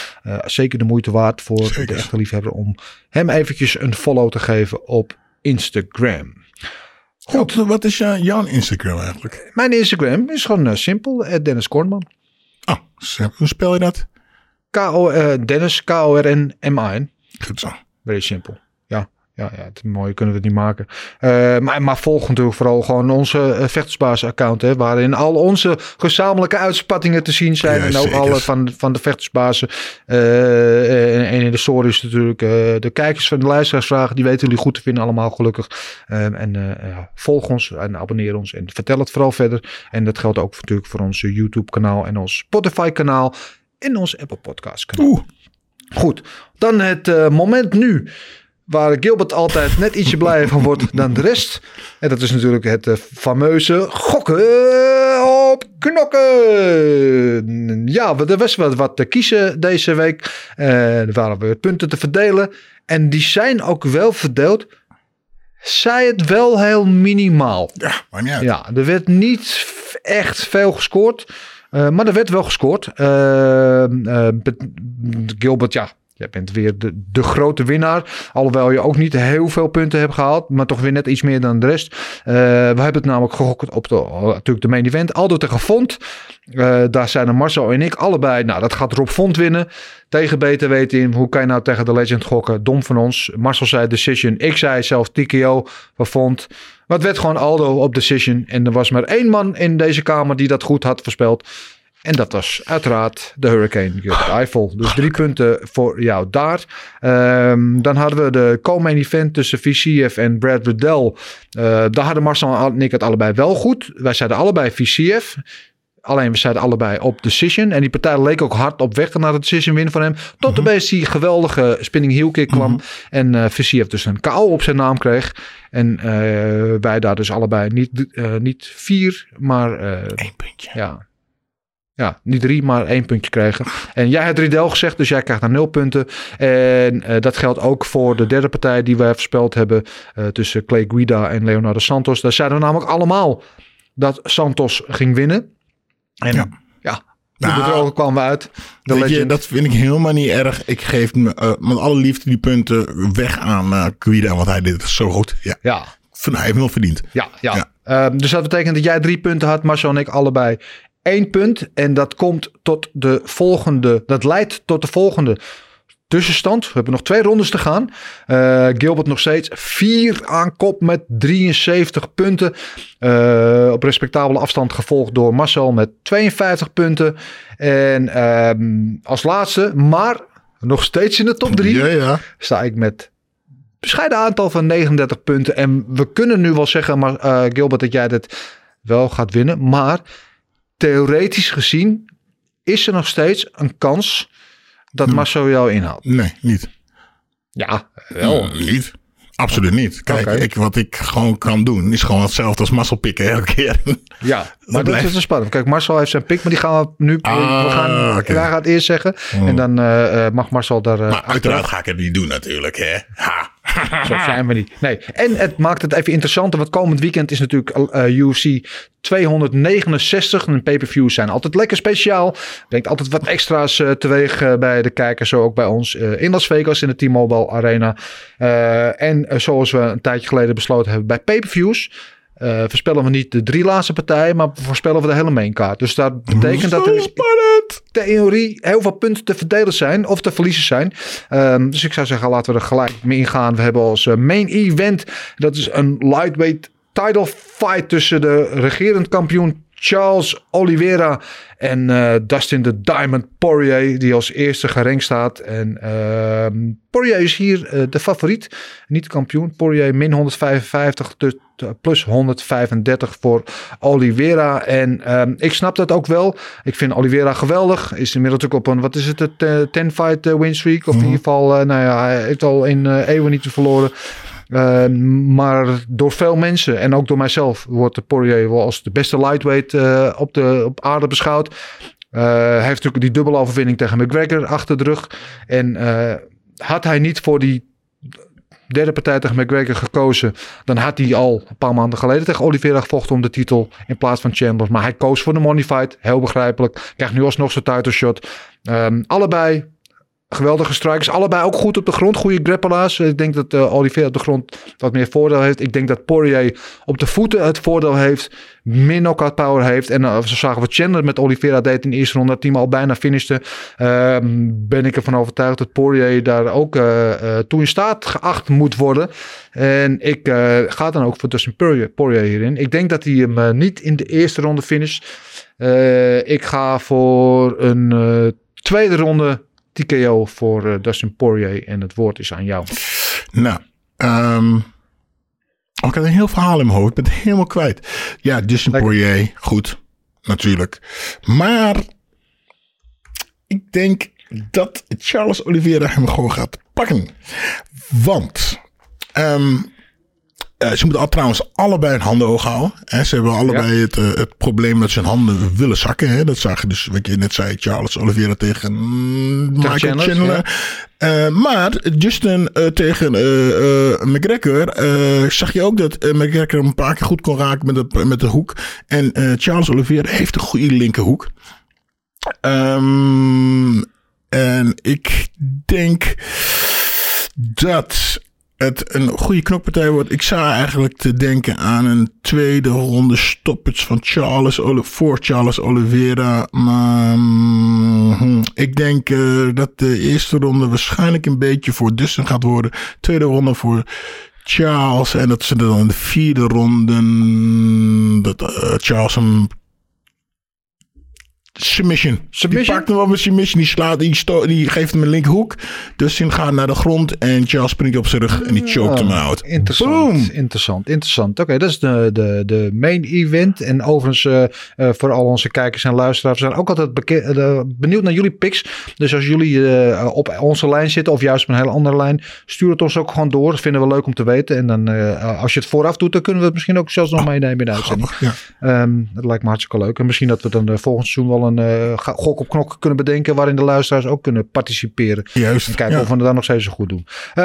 zeker de moeite waard voor Zeker. de echte liefhebber om hem eventjes een follow te geven op Instagram. Goed, wat is jouw Instagram eigenlijk? Mijn Instagram is gewoon simpel. Dennis Kornman. Oh, hoe spel je dat? K-O, eh, Dennis, K-O-R-N-M-A-N. Goed zo. Very simpel. Ja, het mooie kunnen we het niet maken. Eh, maar, maar volg natuurlijk vooral gewoon onze uh, vechtersbazen-account. Hè, waarin al onze gezamenlijke uitspattingen te zien zijn. Ja, en ook zeker. alle van, van de vechtersbazen. Eh, en, en in de stories natuurlijk. de kijkers van de luisteraarsvragen. Die weten jullie goed te vinden allemaal gelukkig. Ehm, en ja, volg ons en abonneer ons. En vertel het vooral verder. En dat geldt ook natuurlijk voor ons YouTube kanaal. En ons Spotify kanaal. En ons Apple Podcast kanaal. Oeh. Goed, dan het moment nu waar Gilbert altijd net ietsje blijer van wordt dan de rest. En dat is natuurlijk het eh, fameuze gokken op knokken. Ja, er was wat, wat te kiezen deze week. Eh, er waren weer punten te verdelen. En die zijn ook wel verdeeld. Zij het wel heel minimaal. Ja, maar niet uit. Ja, er werd niet echt veel gescoord. eh, maar er werd wel gescoord. Eh, Be- Gilbert, ja, jij bent weer de, de grote winnaar. Alhoewel je ook niet heel veel punten hebt gehaald. Maar toch weer net iets meer dan de rest. Eh, we hebben het namelijk gegokt op de, oh, natuurlijk de main event. Aldo tegen Font. Eh, daar zijn er Marcel en ik allebei. Nou, dat gaat Rob Font winnen. Tegen beter weten in. Hoe kan je nou tegen de Legend gokken? Dom van ons. Marcel zei decision. Ik zei zelf TKO van Font. Maar het werd gewoon Aldo op decision. En er was maar één man in deze kamer die dat goed had voorspeld. En dat was uiteraard de Hurricane Gilbert Eiffel. Dus drie punten voor jou daar. Ehm, dan hadden we de co-main event tussen VCF en Brad Riddell. Eh, daar hadden Marcel en ik het allebei wel goed. Wij zeiden allebei VCF. Alleen we zeiden allebei op decision. En die partij leek ook hard op weg naar de decision win van hem. Tot opeens die geweldige spinning heel kick kwam. En eh VCF dus een KO op zijn naam kreeg. En eh, wij daar dus allebei niet, niet vier, maar Eén puntje. ja. Ja, niet drie, maar één puntje kregen. En jij had Riedel gezegd, dus jij krijgt naar nul punten. En eh, dat geldt ook voor de derde partij die wij voorspeld hebben. eh, tussen Clay Guida en Leonardo Santos. Daar zeiden we namelijk allemaal dat Santos ging winnen. En ja, Ja. Nou, kwamen we uit. De Weet je, dat vind ik helemaal niet erg. Ik geef me eh, met alle liefde die punten weg aan uh, Guida, want hij deed het zo goed. Ja, Ja, hij heeft hem wel verdiend. Ja, ja. Ja. Ehm, dus dat betekent dat jij drie punten had, Marcel en ik allebei één punt. En dat komt tot de volgende, dat leidt tot de volgende tussenstand. We hebben nog twee rondes te gaan. Eh, Gilbert nog steeds vier aan kop met 73 punten. Eh, op respectabele afstand gevolgd door Marcel met 52 punten. En ehm, als laatste, maar nog steeds in de top drie Ja, ja. sta ik met bescheiden aantal van 39 punten. En we kunnen nu wel zeggen, maar, eh, Gilbert, dat jij dit wel gaat winnen. Maar theoretisch gezien is er nog steeds een kans dat Marcel jou inhaalt. Nee, niet. Ja, wel. Mm, niet. Absoluut niet. Kijk, ik, wat ik gewoon kan doen, is gewoon hetzelfde als muscle pikken elke keer. Ja, maar dat blijft- is een spannend. Kijk, Marcel heeft zijn pik, maar die gaan we nu... Ah, we gaan. Wij gaan het eerst zeggen. En dan eh, eh, mag Marcel daar... eh, maar achteraf- uiteraard ga ik het niet doen natuurlijk, hè. Ha. Zo zijn we niet. Nee. En het maakt het even interessanter. Want komend weekend is natuurlijk eh, UFC 269. En pay-per-views zijn altijd lekker speciaal. Brengt altijd wat extra's eh, teweeg eh, bij de kijkers. Zo ook bij ons eh, in Las Vegas in de T-Mobile Arena. En zoals we een tijdje geleden besloten hebben bij pay-per-views. Eh, voorspellen we niet de drie laatste partijen, maar voorspellen we de hele mainkaart. Dus dat betekent dat er spannend. theorie heel veel punten te verdelen zijn of te verliezen zijn. Ehm, dus ik zou zeggen, laten we er gelijk mee ingaan. We hebben als eh, main event, dat is een lightweight title fight tussen de regerend kampioen Charles Oliveira en eh, Dustin the Diamond Poirier, die als eerste gerankt staat. En ehm, Poirier is hier eh, de favoriet, niet de kampioen. Poirier min 155 te- te- plus 135 voor Oliveira. En ehm, ik snap dat ook wel. Ik vind Oliveira geweldig. Is inmiddels ook op een, wat is het, een 10-fight win streak. Of in ieder geval, eh, nou ja, hij heeft al in eh, eeuwen niet verloren. Uh, maar door veel mensen en ook door mijzelf wordt de Poirier wel als de beste lightweight uh, op, de, op aarde beschouwd. Uh, hij heeft natuurlijk die dubbele overwinning tegen McGregor achter de rug. En uh, had hij niet voor die derde partij tegen McGregor gekozen, dan had hij al een paar maanden geleden tegen Oliveira gevochten om de titel in plaats van Chambers. Maar hij koos voor de money fight, heel begrijpelijk. Krijgt nu alsnog zijn title shot. Um, allebei Geweldige strikers. Allebei ook goed op de grond. Goede grappelaars. Ik denk dat uh, Oliveira op de grond wat meer voordeel heeft. Ik denk dat Poirier op de voeten het voordeel heeft. Meer knockout power heeft. En uh, zo zagen wat Chandler met Oliveira deed in de eerste ronde. Dat hij al bijna finishte. Uh, ben ik ervan overtuigd dat Poirier daar ook uh, toe in staat geacht moet worden. En ik ga dan ook voor Dustin Poirier, Poirier hierin. Ik denk dat hij hem niet in de eerste ronde finisht. ik ga voor een tweede ronde TKO voor uh, Dustin Poirier. En het woord is aan jou. Nou, um, ik had een heel verhaal in mijn hoofd. Ik ben het helemaal kwijt. Ja, Dustin Lekker. Poirier. Goed, natuurlijk. Maar ik denk dat Charles Oliveira hem gewoon gaat pakken. Want um, uh, ze moeten al, trouwens allebei een handen hoog houden. Hè. Ze hebben allebei ja. het, uh, het probleem dat ze hun handen willen zakken. Hè. Dat zag je dus, wat je net zei, Charles Oliveira tegen mm, Michael Chandler. Chandler. Ja. Uh, maar Justin tegen McGregor zag je ook dat McGregor een paar keer goed kon raken met de, met de hoek. En Charles Oliveira heeft een goede linkerhoek. Um, en ik denk dat het een goede knokpartij wordt. Ik zou eigenlijk te denken aan een tweede ronde stoppage van Charles voor Charles Oliveira. Maar hmm, ik denk uh, dat de eerste ronde waarschijnlijk een beetje voor Dustin gaat worden. Tweede ronde voor Charles. En dat ze dan in de vierde ronde dat uh, Charles hem Submission. submission. Die pakt hem op een submission. Die slaat, die, die geeft hem een linkhoek. Dus hij gaat naar de grond. En Charles springt op zijn rug en die choked hem out. Interessant. Boom. Interessant. Interessant. Oké, okay, dat is de, de, de main event. En overigens, uh, uh, voor al onze kijkers en luisteraars, we zijn ook altijd uh, benieuwd naar jullie picks. Dus als jullie op onze lijn zitten, of juist op een hele andere lijn, stuur het ons ook gewoon door. Dat vinden we leuk om te weten. En dan, als je het vooraf doet, dan kunnen we het misschien ook zelfs nog oh, meenemen in de uitzending. Ja. Um, dat lijkt me hartstikke leuk. En misschien dat we dan volgend seizoen wel een uh, gok op knok kunnen bedenken. waarin de luisteraars ook kunnen participeren. Juist. En kijken ja. of we het dan nog steeds zo goed doen. Uh,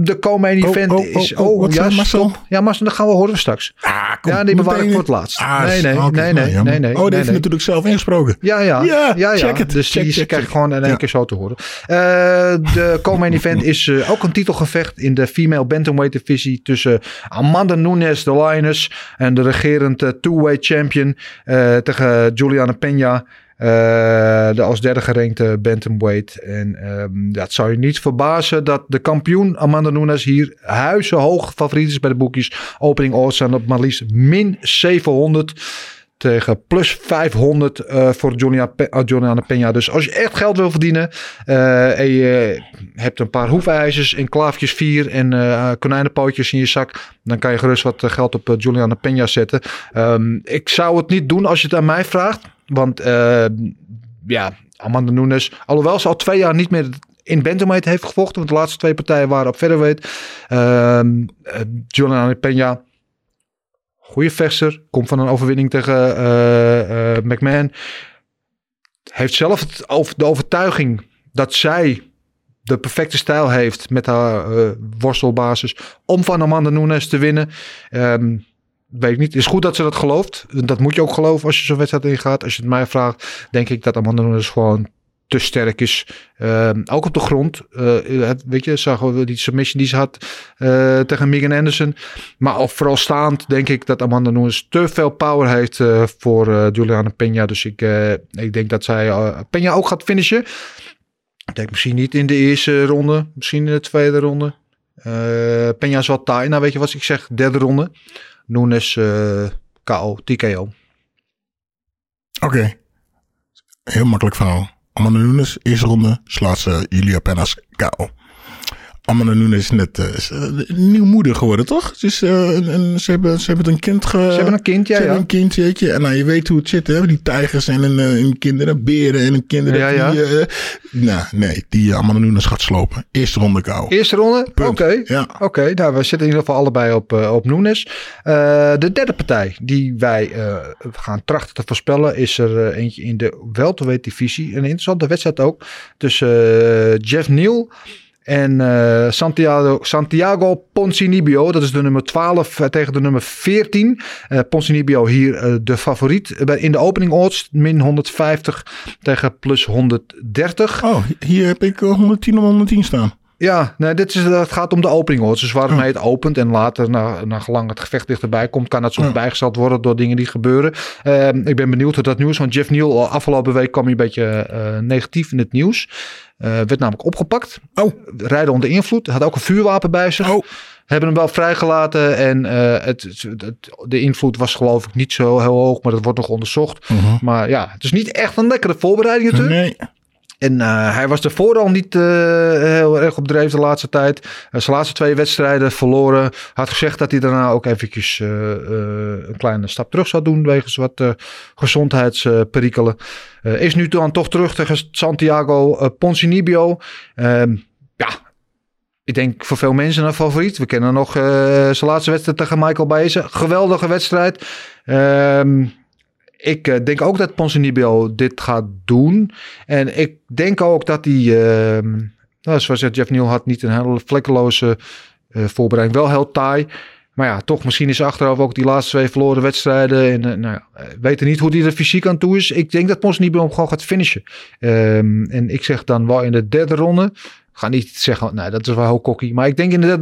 de co-main event oh, oh, is. Oh, Oh, ja, Marcel? Ja, Marcel, dat gaan we horen straks. Ah, kom, ja, die bewaar ik voor het laatst. Ah, nee, nee, nee, nou, nee, nee, nee. Oh, die nee, heeft nee. natuurlijk zelf ingesproken. Ja, ja. Ja, ja, ja. check it. Dus Check, die check, krijg check. gewoon in één keer zo te horen. Uh, de co-main event is ook een titelgevecht in de female bantamweight divisie tussen Amanda Nunes, de Lioness, en de regerend uh, two-weight champion tegen Juliana Peña. Uh, de als derde gerankte bantamweight. En um, ja, het zou je niet verbazen dat de kampioen Amanda Nunes hier huizenhoog favoriet is bij de boekjes. Opening odds zijn op maar liefst min 700 tegen plus 500 uh, voor Juliana Peña. Dus als je echt geld wil verdienen en je hebt een paar hoefijzers en klaafjes 4 en konijnenpootjes in je zak, dan kan je gerust wat geld op Juliana Peña zetten. Um, ik zou het niet doen als je het aan mij vraagt, want uh, ja, Amanda Nunes, alhoewel ze al twee jaar niet meer in bantamweight heeft gevochten, want de laatste twee partijen waren op featherweight. Uh, Juliana Peña Goede vechter. Komt van een overwinning tegen uh, uh, McMahon. Heeft zelf het, de overtuiging dat zij de perfecte stijl heeft met haar worstelbasis om van Amanda Nunes te winnen. Um, weet ik niet. Het is goed dat ze dat gelooft. Dat moet je ook geloven als je zo'n wedstrijd ingaat. Als je het mij vraagt, denk ik dat Amanda Nunes gewoon te sterk is. Uh, ook op de grond. Uh, weet je, zagen we die submission die ze had uh, tegen Megan Anderson. Maar vooral staand denk ik dat Amanda Nunes te veel power heeft uh, voor Juliana Peña. Dus ik, ik denk dat zij Peña ook gaat finishen. Ik denk misschien niet in de eerste ronde. Misschien in de tweede ronde. Peña is wel taai. Nou weet je wat ik zeg? Derde ronde. Nunes uh, KO. TKO. Oké. Heel makkelijk verhaal. Amanda Nunes, eerste ronde, slaat ze Julia Pennas KO. Amanda Nunes is net uh, is, uh, nieuw moeder geworden, toch? Een, ze, hebben, ze hebben een kind. Ge, ze hebben een kind, ja. Ze ja. hebben een kind. En nou, je weet hoe het zit, hè? Die tijgers en een, een kinderen, beren en een kinderen. Ja, ja. Die, nou, nee, die Amanda Nunes gaat slopen. Eerste ronde KO. Eerste ronde? Oké. Okay. Ja. Oké, okay. nou, we zitten in ieder geval allebei op, op Nunes. de derde partij die wij gaan trachten te voorspellen is er eentje in de welterweight divisie. Een interessante wedstrijd ook. Tussen Jeff Neal En eh, Santiago, Santiago Poncinibio, dat is de nummer 12 eh, tegen de nummer 14. Eh Poncinibio hier de favoriet. In de opening odds min 150 tegen plus 130. Oh, hier heb ik eh, 110 om 110 staan. Ja, nee, dit is, het gaat om de opening odds. Dus waarmee het opent en later, na, na gelang het gevecht dichterbij komt, kan dat soms Ja. bijgesteld worden door dingen die gebeuren. Ehm, ik ben benieuwd hoe dat nieuws, want Jeff Neal al afgelopen week kwam hij een beetje eh, negatief in het nieuws. Eh, werd namelijk opgepakt. Oh. Rijden onder invloed. Had ook een vuurwapen bij zich. Oh. Hebben hem wel vrijgelaten en eh, het, het- de invloed was geloof ik niet zo heel hoog, maar dat wordt nog onderzocht. Maar ja, het is niet echt een lekkere voorbereiding natuurlijk. Nee. En eh, hij was ervoor al niet eh, heel erg op dreef de laatste tijd. Eh, zijn laatste twee wedstrijden verloren. Had gezegd dat hij daarna ook eventjes een kleine stap terug zou doen. Wegens wat gezondheidsperikelen. Is nu dan toch terug tegen Santiago Poncinibio. Ehm, ja, ik denk voor veel mensen een favoriet. We kennen nog zijn laatste wedstrijd tegen Michael Baeza. Geweldige wedstrijd. Ehm, ik eh, denk ook dat Ponzinibbio dit gaat doen. En ik denk ook dat hij, ehm, nou, zoals Jeff Neal had, niet een hele vlekkeloze eh, voorbereiding. Wel heel taai. Maar ja, toch, misschien is achteraf ook die laatste twee verloren wedstrijden. En eh, nou weten niet hoe die er fysiek aan toe is. Ik denk dat Ponzinibbio gewoon gaat finishen. Ehm, en ik zeg dan wel in de derde ronde. Ik ga niet zeggen, nee, dat is wel heel cocky. Maar ik denk in de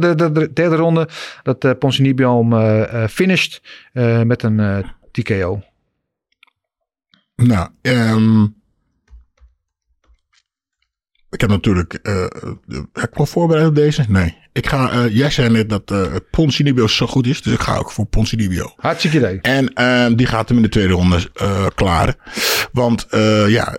derde, ronde dat uh, Ponzinibbio hem finisht met een TKO. Nou, ehm, ik heb natuurlijk. eh, heb ik wel voorbereid op deze? Nee. Ik ga, eh, jij zei net dat eh Poncinibio zo goed is, dus ik ga ook voor Poncinibio. Hartstikke idee. En ehm, die gaat hem in de tweede ronde eh klaar. Want ja,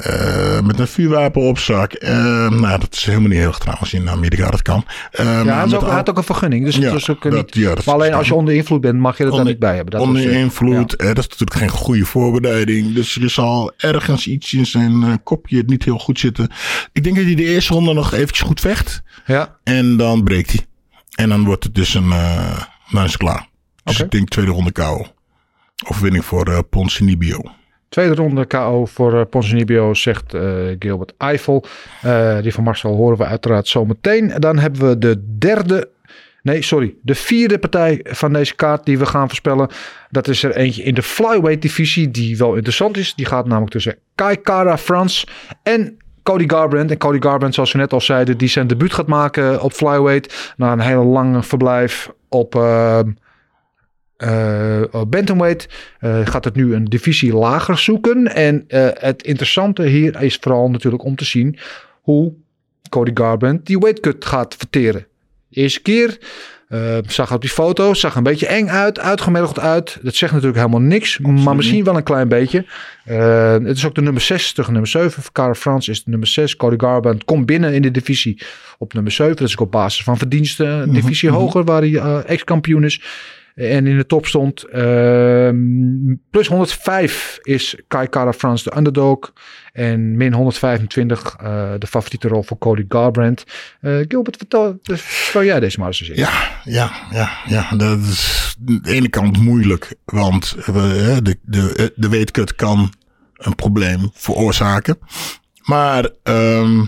met een vuurwapen op zak. ehm, nou, dat is helemaal niet heel erg trouwens in Amerika, dat kan. Ehm, Ja, hij had ook, hij al- had ook een vergunning. Dus Ja, het is ook dat- niet. ja, dat maar alleen als je onder invloed bent, mag je dat dan niet bij hebben. Dat onder invloed. ja. dat is natuurlijk geen goede voorbereiding. Dus er zal ergens iets in zijn kopje niet heel goed zitten. Ik denk dat hij de eerste ronde nog eventjes goed vecht. Ja, En dan breekt hij. En dan wordt het dus een... eh dan is het klaar. Dus Oké. ik denk tweede ronde KO. Overwinning voor eh Poncinibio. tweede ronde KO voor uh, Ponzinibbio, zegt eh, Gilbert Eiffel. Eh, die van Marcel horen we uiteraard zometeen. En dan hebben we de derde... Nee, sorry. De vierde partij van deze kaart die we gaan voorspellen. Dat is er eentje in de flyweight divisie die wel interessant is. Die gaat namelijk tussen Kai Kara France en Cody Garbrandt. En Cody Garbrandt, zoals we net al zeiden, die zijn debuut gaat maken op flyweight. Na een hele lange verblijf op... op bantamweight eh, gaat het nu een divisie lager zoeken. En het interessante hier is vooral natuurlijk om te zien hoe Cody Garbrandt die weightcut gaat verteren. Eerste keer eh, zag op die foto, zag een beetje eng uit, uitgemergeld uit. Dat zegt natuurlijk helemaal niks, maar misschien wel een klein beetje. Eh, het is ook de nummer 6 tegen nummer 7. Cara France is de nummer 6. Cody Garbrandt komt binnen in de divisie op nummer 7. Dat is ook op basis van verdiensten. Een divisie hoger waar hij eh, ex-kampioen is. En in de top stond. ehm, plus 105 is Kai Kara France de underdog. En min 125 eh, de favoriete rol voor Cody Garbrandt. Eh, Gilbert, vertel, zou jij deze maar eens? Ja, ja, ja, ja. Dat is aan de ene kant moeilijk. Want eh, de, de, de weetkut kan een probleem veroorzaken. Maar ehm,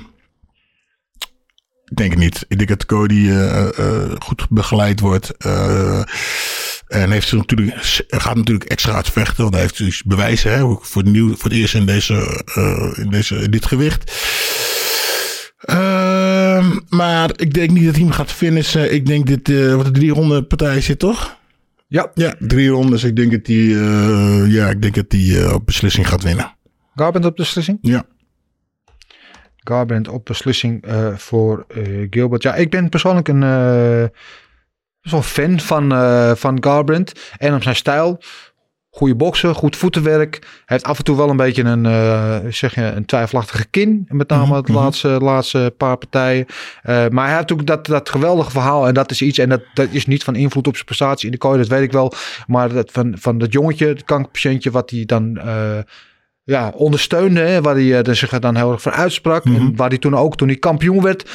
ik denk het niet. Ik denk dat Cody eh, eh, goed begeleid wordt. eh, en heeft ze natuurlijk, gaat natuurlijk extra hard vechten. Want hij heeft dus bewijzen hè, voor, het nieuw, voor het eerst in, deze, in, deze, in dit gewicht. Ehm, maar ik denk niet dat hij hem gaat finishen. Ik denk dit, wat een drie ronde partij zit, toch? Ja. Ja, drie rondes. Ik denk dat hij, ja, ik denk dat hij op beslissing gaat winnen. Garbrandt op beslissing? Ja. Garbrandt op beslissing eh, voor eh, Gilbert. Ja, ik ben persoonlijk een wel fan van, van Garbrandt. En op zijn stijl. Goede boksen, goed voetenwerk. Hij heeft af en toe wel een beetje een, zeg je, een twijfelachtige kin. Met name de laatste, laatste paar partijen. Maar hij heeft ook dat, dat geweldige verhaal. En dat is iets. En dat, dat is niet van invloed op zijn prestatie in de kooi. Dat weet ik wel. Maar dat van, van dat jongetje, het kankerpatiëntje. Wat hij dan... eh, ja, ondersteunde. Hè, waar hij eh, zich dan heel erg voor uitsprak. En waar hij toen ook, toen hij kampioen werd,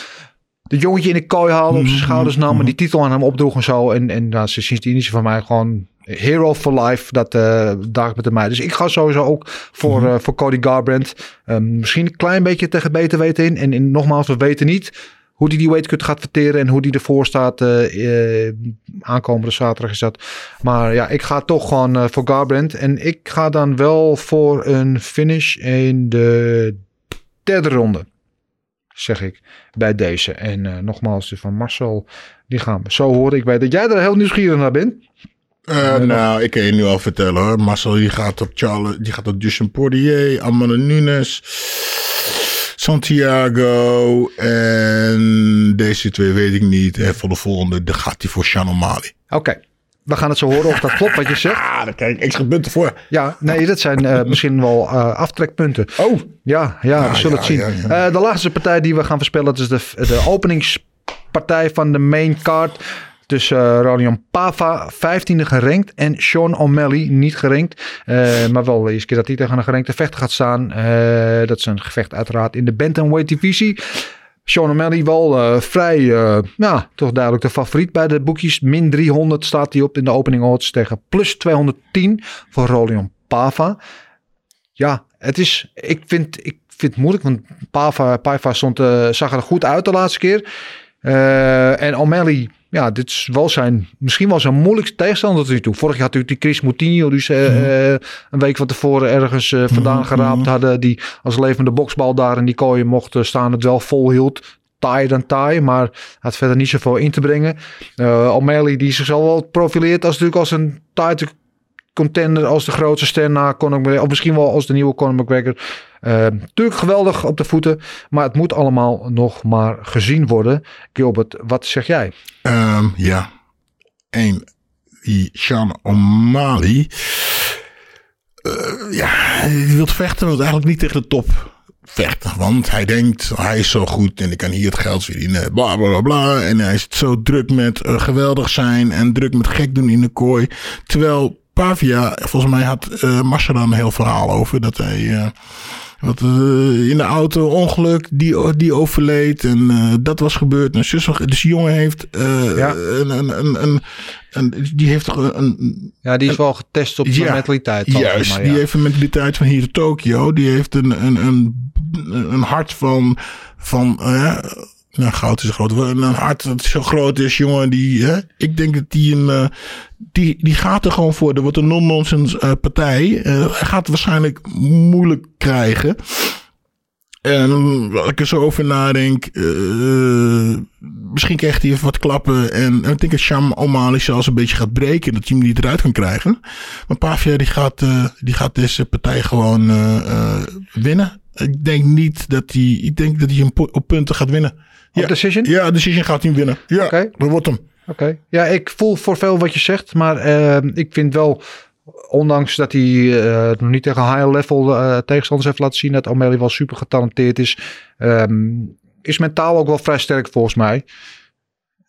de jongetje in de kooi haalde, op zijn schouders nam en die titel aan hem opdroeg en zo. En, en nou, sindsdien is hij van mij gewoon hero for life. Dat uh, dag met mij. Dus ik ga sowieso ook voor, uh, voor Cody Garbrandt. Um, misschien een klein beetje tegen beter weten in. En, en nogmaals, we weten niet hoe die die weightcut gaat verteren en hoe die ervoor staat. eh, eh, aankomende zaterdag is dat. Maar ja, ik ga toch gewoon eh, voor Garbrandt. En ik ga dan wel voor een finish in de derde ronde. Zeg ik bij deze. En nogmaals, dus van Marcel, die gaan we zo horen. Ik weet dat jij er heel nieuwsgierig naar bent. Eh, nou, ik kan je nu al vertellen hoor. Marcel die gaat op Charles, die gaat op Justin Poirier, Amanda Nunes, Santiago en deze twee weet ik niet. En voor de volgende, dan gaat hij voor Sean O'Malley. Oké, we gaan het zo horen of dat klopt wat je zegt. Ah, daar krijg ik extra punten voor. Ja, nee, dat zijn eh, misschien wel eh, aftrekpunten. Oh, Ja, ja, we zullen ja, het zien. ja, ja. Eh, de laatste partij die we gaan voorspellen, dat is de, de openingspartij van de main card. Tussen uh, Pava, 15e gerankt. En Sean O'Malley, niet gerankt. eh, maar wel de eerste keer dat hij tegen een gerankte vechter gaat staan. Eh, dat is een gevecht uiteraard in de bantamweight divisie. Sean O'Malley wel vrij, ja, toch duidelijk de favoriet bij de boekjes. Min 300 staat hij op in de opening odds tegen plus 210 voor Rolion Pava. Ja, het is, ik vind, ik vind het moeilijk, want Pava, Paiva stond, zag er goed uit de laatste keer. En O'Malley, ja, dit is wel zijn, misschien wel zijn moeilijkste tegenstander tot nu toe. Vorig jaar had natuurlijk die Chris Moutinho, die ze eh, eh, een week van tevoren ergens eh, vandaan geraapt hadden. Die als levende boksbal daar in die kooi mocht eh, staan, het wel volhield. Taai dan taai, maar had verder niet zoveel in te brengen. Eh O'Malley die zichzelf wel profileert als natuurlijk als een tight contender, als de grootste ster na Conor McGregor. Of misschien wel als de nieuwe Conor McGregor. Uh, natuurlijk geweldig op de voeten, maar het moet allemaal nog maar gezien worden. Gilbert, wat zeg jij? Ehm, ja. Eén, die Sean O'Malley. Eh, ja, die wil vechten, wil eigenlijk niet tegen de top vechten. Want hij denkt, hij is zo goed en ik kan hier het geld verdienen. Bla bla bla bla. En hij is zo druk met geweldig zijn en druk met gek doen in de kooi. Terwijl Pavia, volgens mij had uh, Marcel daar een heel verhaal over. Dat hij uh, wat, uh, in de auto ongeluk, die, die overleed. En uh, dat was gebeurd. En zus, dus die jongen heeft uh, ja. een, een, een, een, een, die heeft toch een... Ja, die is wel getest op zijn ja, mentaliteit. Juist, maar, ja. die heeft een mentaliteit van hier in Tokio. Die heeft een, een, een, een hart van... van nou, goud is groot Een hart dat zo groot is, jongen. Die, hè, ik denk dat die een. Uh, die, die gaat er gewoon voor. Er wordt een non-nonsense uh, partij. Uh, gaat het waarschijnlijk moeilijk krijgen. En als ik er zo over nadenk. misschien krijgt hij even wat klappen. En, ik denk dat Sham O'Malley zelfs een beetje gaat breken. Dat hij hem niet eruit kan krijgen. Maar Pavia die gaat, die gaat deze partij gewoon winnen. Ik denk niet dat hij. Ik denk dat hij op punten gaat winnen. Ja, decision? Ja, decision gaat hij winnen. Ja, okay. dat wordt hem. Oké. Okay. Ja, ik voel voor veel wat je zegt. Maar uh, ik vind wel, ondanks dat hij uh, nog niet tegen high level uh, tegenstanders heeft laten zien, dat O'Malley wel super getalenteerd is. Um, is mentaal ook wel vrij sterk volgens mij.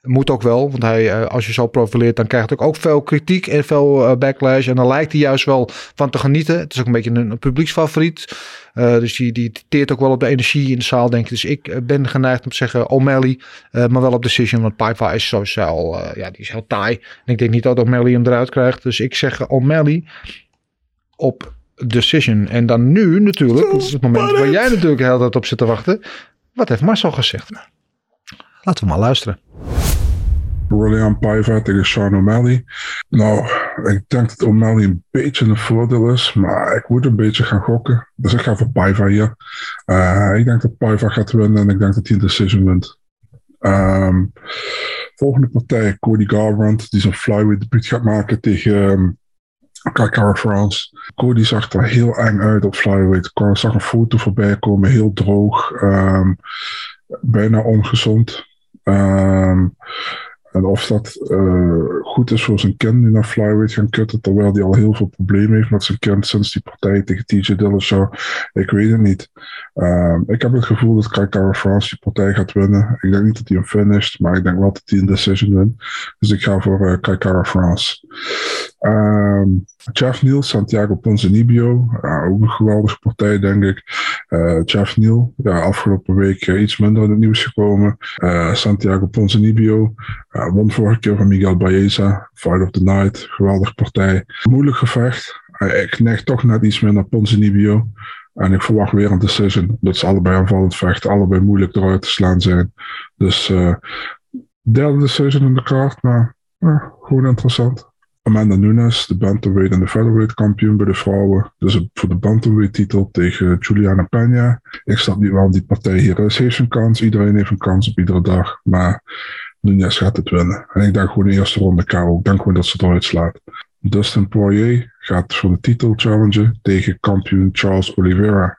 Moet ook wel, want hij, als je zo profileert, dan krijgt hij ook veel kritiek en veel backlash. En dan lijkt hij juist wel van te genieten. Het is ook een beetje een, publieksfavoriet. Uh, dus die, die teert ook wel op de energie in de zaal, denk ik. Dus ik ben geneigd om te zeggen O'Malley, maar wel op decision. Want Paiva is sowieso, uh, ja, die is heel taai. En ik denk niet dat O'Malley hem eruit krijgt. Dus ik zeg O'Malley op decision. En dan nu natuurlijk, dat is het moment waar jij natuurlijk de hele tijd op zit te wachten. Wat heeft Marcel gezegd? Laten we maar luisteren. William Paiva tegen Sean O'Malley. Nou, ik denk dat O'Malley een beetje een voordeel is, maar ik moet een beetje gaan gokken. Dus ik ga voor Paiva hier. Uh, ik denk dat Paiva gaat winnen en ik denk dat hij een decision wint. Um, volgende partij, Cody Garbrandt, die zijn flyweight debuut gaat maken tegen um, France. Cody zag er heel eng uit op flyweight. Ik zag een foto voorbij komen, heel droog, um, bijna ongezond. En of dat uh, goed is voor zijn kind nu naar flyweight gaan kutten, terwijl hij al heel veel problemen heeft met zijn kind sinds die partij tegen TJ Dillashaw. Ik weet het niet. Uh, ik heb het gevoel dat Kai Kara France die partij gaat winnen. Ik denk niet dat hij hem finisht, maar ik denk wel dat hij een decision wint. Dus ik ga voor uh, Kai Kara France. Um, Neal, Santiago Ponzinibbio. Uh, ook een geweldige partij, denk ik. Uh, Jeff Neal, ja, afgelopen week uh, iets minder in het nieuws gekomen. Santiago Ponzinibbio won vorige keer van Miguel Baeza. Fight of the Night, geweldige partij. Moeilijk gevecht. ik neig toch net iets meer naar Ponzinibbio. En ik verwacht weer een decision. Dat ze allebei aanvallend vechten, allebei moeilijk eruit te slaan zijn. Dus derde decision in de kaart, maar gewoon interessant. Amanda Nunes, de bantamweight en de featherweight kampioen bij de vrouwen. Dus voor de bantamweight titel tegen Juliana Peña. Ik snap niet waarom die partij hier is. Heeft een kans, iedereen heeft een kans op iedere dag. Maar Nunes gaat het winnen. En ik denk gewoon de eerste ronde KO. Ik denk gewoon dat ze eruit slaat. Dustin Poirier gaat voor de titel challengen tegen kampioen Charles Oliveira.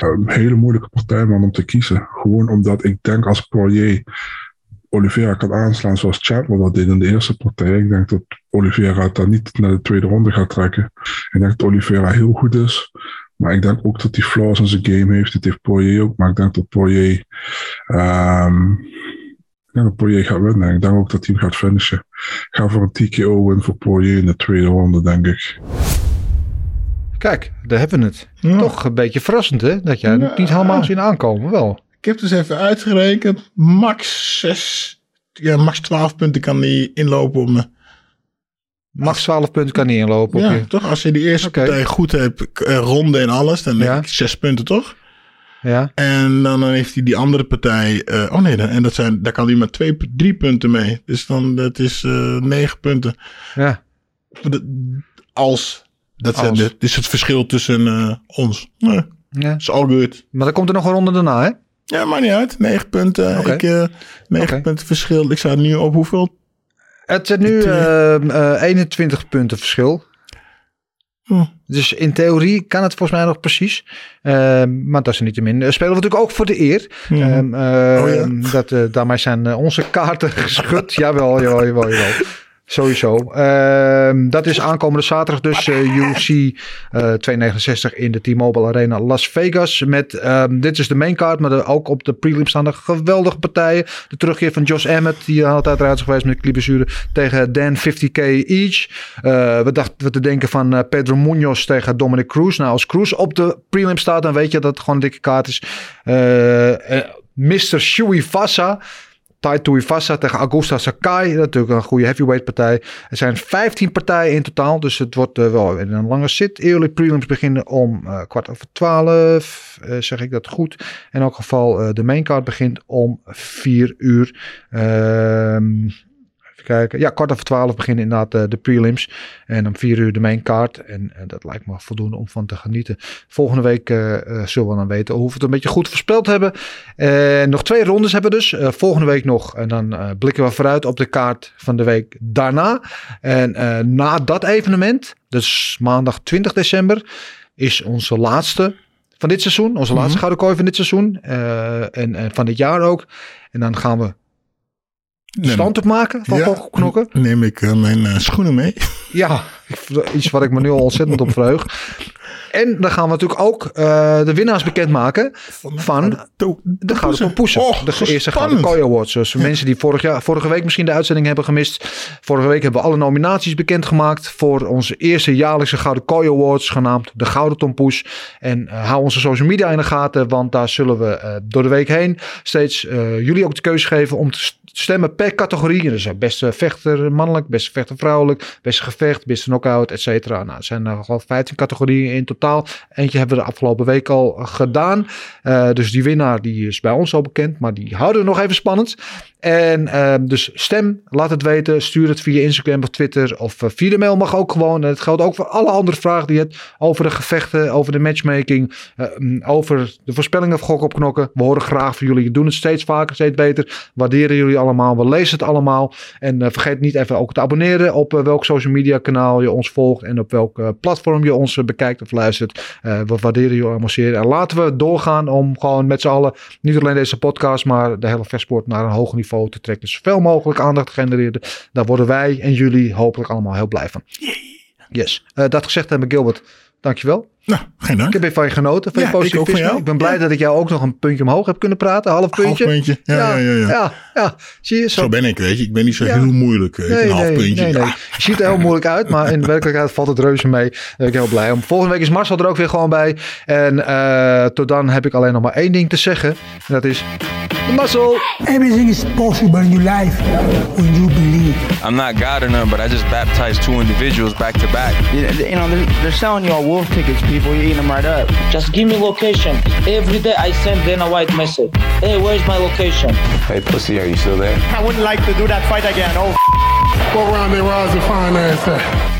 Een hele moeilijke partij man om te kiezen. Gewoon omdat ik denk als Poirier Oliveira kan aanslaan zoals Chandler dat deed in de eerste partij. Ik denk dat Oliveira het dan niet naar de tweede ronde gaat trekken. Ik denk dat Oliveira heel goed is. Maar ik denk ook dat hij flaws in zijn game heeft. Dit heeft Poirier ook. Maar ik denk dat Poirier... Um, ik denk dat Poirier gaat winnen. Ik denk ook dat hij hem gaat finishen. Ik ga voor een TKO win voor Poirier in de tweede ronde, denk ik. Kijk, daar hebben we het. Ja. Toch een beetje verrassend, hè? Dat jij ja. niet helemaal zien aankomen, wel. Ik heb dus even uitgerekend. Max 6, ja, max 12 punten kan hij inlopen op me. Max 12 punten kan hij inlopen ja, je. toch? Als je die eerste okay. partij goed hebt, ronde en alles, dan ja. denk ik 6 punten, toch? Ja. En dan heeft hij die andere partij. Uh, oh nee, en dat zijn, daar kan hij maar twee, drie punten mee. Dus dan dat is uh, negen punten. Ja. Als. Dat zijn is het verschil tussen uh, ons. Nee, ja. is all good. Maar dan komt er nog een ronde daarna, hè? Ja, maar niet uit. Negen punten. Okay. Ik, negen okay. punten verschil. Ik sta nu op hoeveel? Het zit nu uh, 21 punten verschil. Hm. Dus in theorie kan het volgens mij nog precies. Uh, maar dat is niet te min. Uh, spelen we natuurlijk ook voor de eer. Hm. Um, uh, oh, ja? dat, uh, daarmee zijn onze kaarten geschud. jawel, jawel, jawel, jawel. Sowieso. Uh, dat is aankomende zaterdag dus uh, UFC uh, 269 in de T-Mobile Arena Las Vegas. Met, um, dit is de main card, maar ook op de prelim staan er geweldige partijen. De terugkeer van Josh Emmett, die eruit is geweest met knieblessure, tegen Dan 50k each. Uh, we dachten te denken van uh, Pedro Munoz tegen Dominic Cruz. Nou, als Cruz op de prelim staat, dan weet je dat het gewoon een dikke kaart is. Uh, Mr. Shui Fassa. Tai Tuivasa tegen Augusta Sakai. Natuurlijk een goede heavyweight partij. Er zijn 15 partijen in totaal. Dus het wordt uh, wel een lange sit. Early prelims beginnen om uh, kwart over 12. Uh, zeg ik dat goed? In elk geval de main card begint om 4 uur. Ehm kijken. Ja, kwart over twaalf beginnen inderdaad uh, de prelims. En om vier uur de main card. En uh, dat lijkt me voldoende om van te genieten. Volgende week uh, zullen we dan weten hoe we het een beetje goed voorspeld hebben. nog twee rondes hebben we dus. volgende week nog. En dan blikken we vooruit op de kaart van de week daarna. En na dat evenement, dus maandag 20 december, is onze laatste van dit seizoen. Onze laatste mm -hmm. gouden kooi van dit seizoen. en, en van dit jaar ook. En dan gaan we stand op maken van knokken? Neem ik uh, mijn uh, schoenen mee. Ja, iets wat ik me nu al ontzettend op vreug. En dan gaan we natuurlijk ook uh, de winnaars bekendmaken van, van de, de Gouden. Oh, de eerste Gouden Kooi Awards. Dus mensen die vorig jaar, vorige week misschien de uitzending hebben gemist. Vorige week hebben we alle nominaties bekendgemaakt voor onze eerste jaarlijkse Gouden Kooi Awards. Genaamd de Gouden Tompoes. En uh, hou onze social media in de gaten. Want daar zullen we uh, door de week heen steeds jullie ook de keuze geven om te stemmen per categorie. Dus beste vechter mannelijk, beste vechter vrouwelijk, beste gevecht, beste knockout, et. Nou, er zijn er al 15 categorieën in totaal. Eentje hebben we de afgelopen week al gedaan. Uh, dus die winnaar die is bij ons al bekend. Maar die houden we nog even spannend. En uh, dus stem, laat het weten. Stuur het via Instagram of Twitter. Of uh, via de mail mag ook gewoon. En het geldt ook voor alle andere vragen die je hebt. Over de gevechten, over de matchmaking. Uh, over de voorspellingen van Gok op Knokken. We horen graag van jullie. Je doen het steeds vaker, steeds beter. Waarderen jullie allemaal. We lezen het allemaal. En vergeet niet even ook te abonneren op welk social media kanaal je ons volgt. En op welk platform je ons bekijkt of luistert. we waarderen jullie allemaal zeer. En laten we doorgaan om gewoon met z'n allen. Niet alleen deze podcast, maar de hele versport naar een hoger niveau te trekken. Zoveel mogelijk aandacht genereren. Daar worden wij en jullie hopelijk allemaal heel blij van. Yes. Uh, dat gezegd hebben, Gilbert. Dankjewel. Nou, geen dank. Ik heb even van je genoten, van ja, je positivisme. Ik, ik ben blij ja. dat ik jou ook nog een puntje omhoog heb kunnen praten. Half puntje. Half puntje, ja, ja, ja. ja, ja. ja. Zie je, zo. zo. ben ik, weet je. Ik ben niet zo heel moeilijk. Weet je. Nee, een half nee, puntje. Nee, nee. Je ziet er heel moeilijk uit, maar in de werkelijkheid valt het reuze mee. Daar ben ik heel blij om. Volgende week is Marcel er ook weer gewoon bij. En uh, tot dan heb ik alleen nog maar één ding te zeggen. En dat is... Muscle. Everything is possible in your life when you believe. I'm not God or none, but I just baptized two individuals back to back. You know, they're, they're selling you all wolf tickets, people, you eating them right up. Just give me location. Every day I send Dana White message. Hey, where's my location? Hey, pussy, are you still there? I wouldn't like to do that fight again. Oh, What round they rise to find ass at?